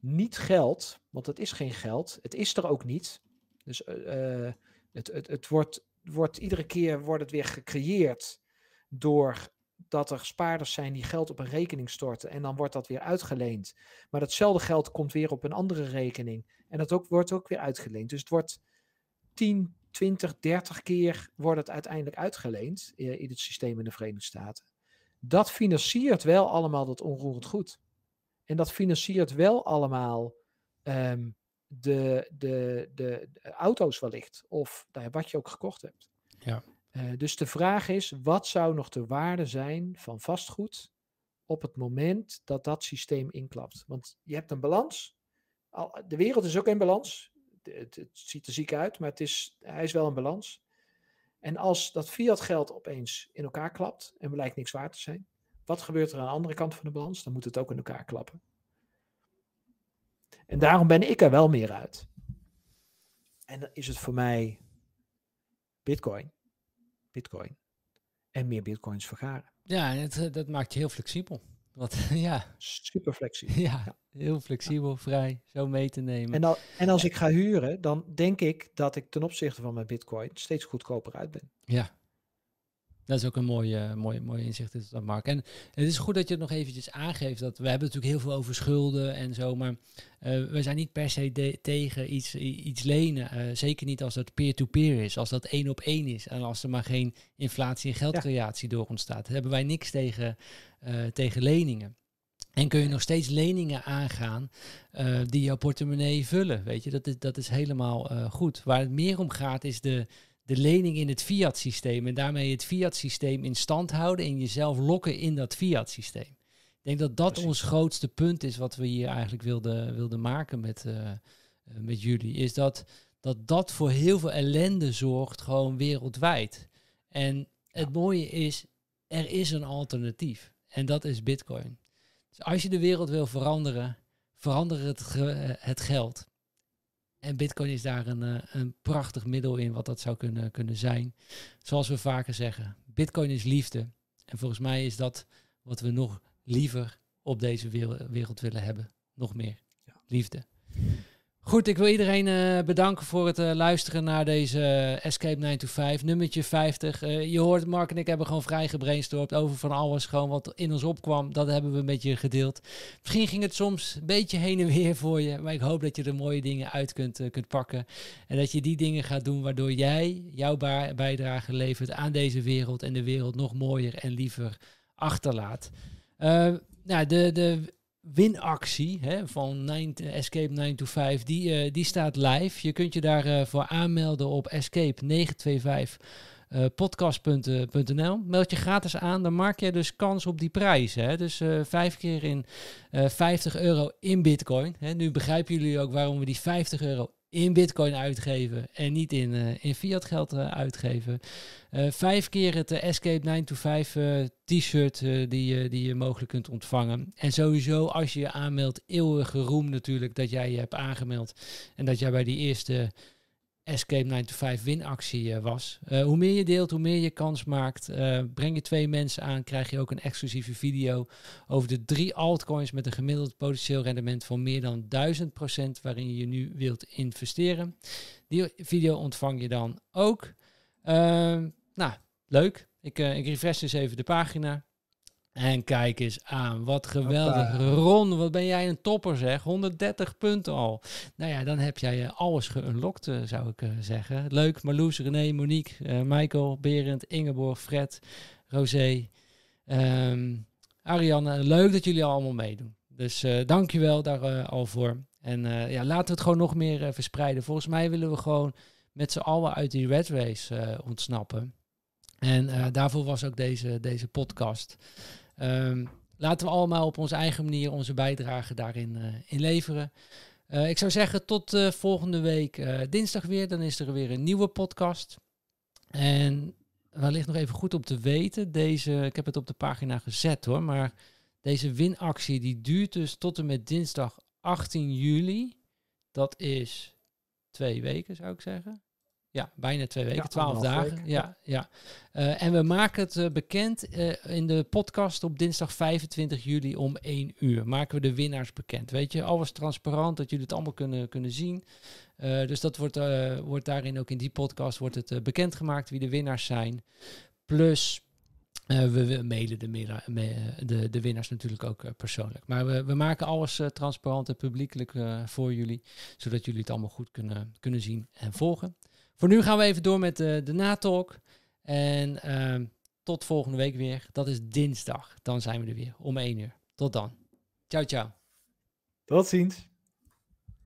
niet geld, want het is geen geld, het is er ook niet. Dus eh, eh, het, het, het wordt, wordt iedere keer wordt het weer gecreëerd door dat er spaarders zijn die geld op een rekening storten en dan wordt dat weer uitgeleend. Maar datzelfde geld komt weer op een andere rekening en dat ook, wordt ook weer uitgeleend. Dus het wordt 10, 20, 30 keer wordt het uiteindelijk uitgeleend in het systeem in de Verenigde Staten. Dat financiert wel allemaal dat onroerend goed. En dat financiert wel allemaal ehm, de, de, de, auto's wellicht. Of nou wat je ook gekocht hebt.
Ja.
Eh, dus de vraag is, wat zou nog de waarde zijn van vastgoed op het moment dat dat systeem inklapt? Want je hebt een balans. Al, de wereld is ook in balans. Het, het ziet er ziek uit, maar het is, hij is wel in balans. En als dat fiat geld opeens in elkaar klapt en blijkt niks waard te zijn, wat gebeurt er aan de andere kant van de balans? Dan moet het ook in elkaar klappen. En daarom ben ik er wel meer uit. En dan is het voor mij Bitcoin, Bitcoin en meer Bitcoins vergaren.
Ja, en het, eh, dat maakt je heel flexibel. Wat, ja,
Super flexibel.
ja, heel flexibel, vrij, zo mee te nemen.
En, al, en als ik ga huren, dan denk ik dat ik ten opzichte van mijn Bitcoin steeds goedkoper uit ben.
Ja. Dat is ook een mooie, mooie, mooie inzicht, dat, Mark. En het is goed dat je het nog eventjes aangeeft. Dat we hebben natuurlijk heel veel over schulden en zo. Maar eh, we zijn niet per se tegen iets, iets lenen. eh, zeker niet als dat peer-to-peer is. Als dat één op één is. En als er maar geen inflatie en geldcreatie door ontstaat. Hebben wij niks tegen, eh, tegen leningen. En kun je nog steeds leningen aangaan die jouw portemonnee vullen. Weet je, dat is, dat is helemaal goed. Waar het meer om gaat is de, de lening in het fiat-systeem. En daarmee het fiat-systeem in stand houden en jezelf lokken in dat fiat-systeem. Ik denk dat dat
Precies.
ons grootste punt is wat we hier eigenlijk wilden, wilden maken met, eh, eh, met jullie. Is dat, dat dat voor heel veel ellende zorgt, gewoon wereldwijd. En het mooie is, er is een alternatief. En dat is bitcoin. Dus als je de wereld wil veranderen, verander het, ge- het geld. En bitcoin is daar een, eh, een prachtig middel in wat dat zou kunnen, kunnen zijn. Zoals we vaker zeggen, bitcoin is liefde. En volgens mij is dat wat we nog liever op deze wereld willen hebben. Nog meer. Liefde. Goed, ik wil iedereen uh, bedanken voor het uh, luisteren naar deze uh, Escape 9 to 5, nummertje 50. je hoort, Mark en ik hebben gewoon vrij gebrainstormd over van alles, gewoon wat in ons opkwam. Dat hebben we met je gedeeld. Misschien ging het soms een beetje heen en weer voor je, maar ik hoop dat je er mooie dingen uit kunt, kunt pakken. En dat je die dingen gaat doen waardoor jij jouw bijdrage levert aan deze wereld en de wereld nog mooier en liever achterlaat. nou, de, de winactie hè, van 9, Escape 9 to 5, die, uh, die staat live. Je kunt je daarvoor uh, voor aanmelden op escape925 uh, podcast.nl. Meld je gratis aan, dan maak je dus kans op die prijs. Hè? Dus vijf keer in 50 euro in bitcoin. Hè? Nu begrijpen jullie ook waarom we die 50 euro in bitcoin uitgeven en niet in, uh, in fiat geld uh, uitgeven. Uh, vijf keer het Escape 9 to 5 t-shirt die, die je mogelijk kunt ontvangen. En sowieso als je je aanmeldt, eeuwige roem natuurlijk dat jij je hebt aangemeld. En dat jij bij die eerste Escape 9 to 5 winactie uh, was. Uh, hoe meer je deelt, hoe meer je kans maakt. Uh, breng je twee mensen aan, krijg je ook een exclusieve video over de drie altcoins met een gemiddeld potentieel rendement van meer dan 1000% waarin je nu wilt investeren. Die video ontvang je dan ook. Nou, leuk. Ik, ik refresh dus even de pagina. En kijk eens aan, wat geweldig. Ron, wat ben jij een topper zeg. 130 punten al. Nou ja, dan heb jij uh, alles geunlocked, uh, zou ik uh, zeggen. Leuk, Marloes, René, Monique, Michael, Berend, Ingeborg, Fred, Rosé, um, Ariane. Leuk dat jullie allemaal meedoen. Dus dankjewel daar al voor. En ja, laten we het gewoon nog meer verspreiden. Volgens mij willen we gewoon met z'n allen uit die red race ontsnappen. En daarvoor was ook deze, deze podcast. Um, laten we allemaal op onze eigen manier onze bijdrage daarin uh, in leveren. Uh, ik zou zeggen tot uh, volgende week dinsdag weer. Dan is er weer een nieuwe podcast. En wellicht nog even goed om te weten. Deze, ik heb het op de pagina gezet hoor. Maar deze winactie die duurt dus tot en met dinsdag 18 juli. Dat is twee weken zou ik zeggen. Ja, bijna twee weken, twaalf dagen. Ja, ja. Uh, en we maken het uh, bekend uh, in de podcast op dinsdag 25 juli om 1 uur. Maken we de winnaars bekend. Weet je, alles transparant, dat jullie het allemaal kunnen, kunnen zien. dus dat wordt, wordt daarin ook in die podcast wordt het bekendgemaakt wie de winnaars zijn. Plus uh, we, we, mailen de, de, de, winnaars natuurlijk ook uh, persoonlijk. Maar we, we maken alles uh, transparant en publiekelijk voor jullie, zodat jullie het allemaal goed kunnen, kunnen zien en volgen. Voor nu gaan we even door met de, de natalk. En uh, tot volgende week weer. Dat is dinsdag. Dan zijn we er weer om 1 uur. Tot dan. Ciao, ciao.
Tot ziens.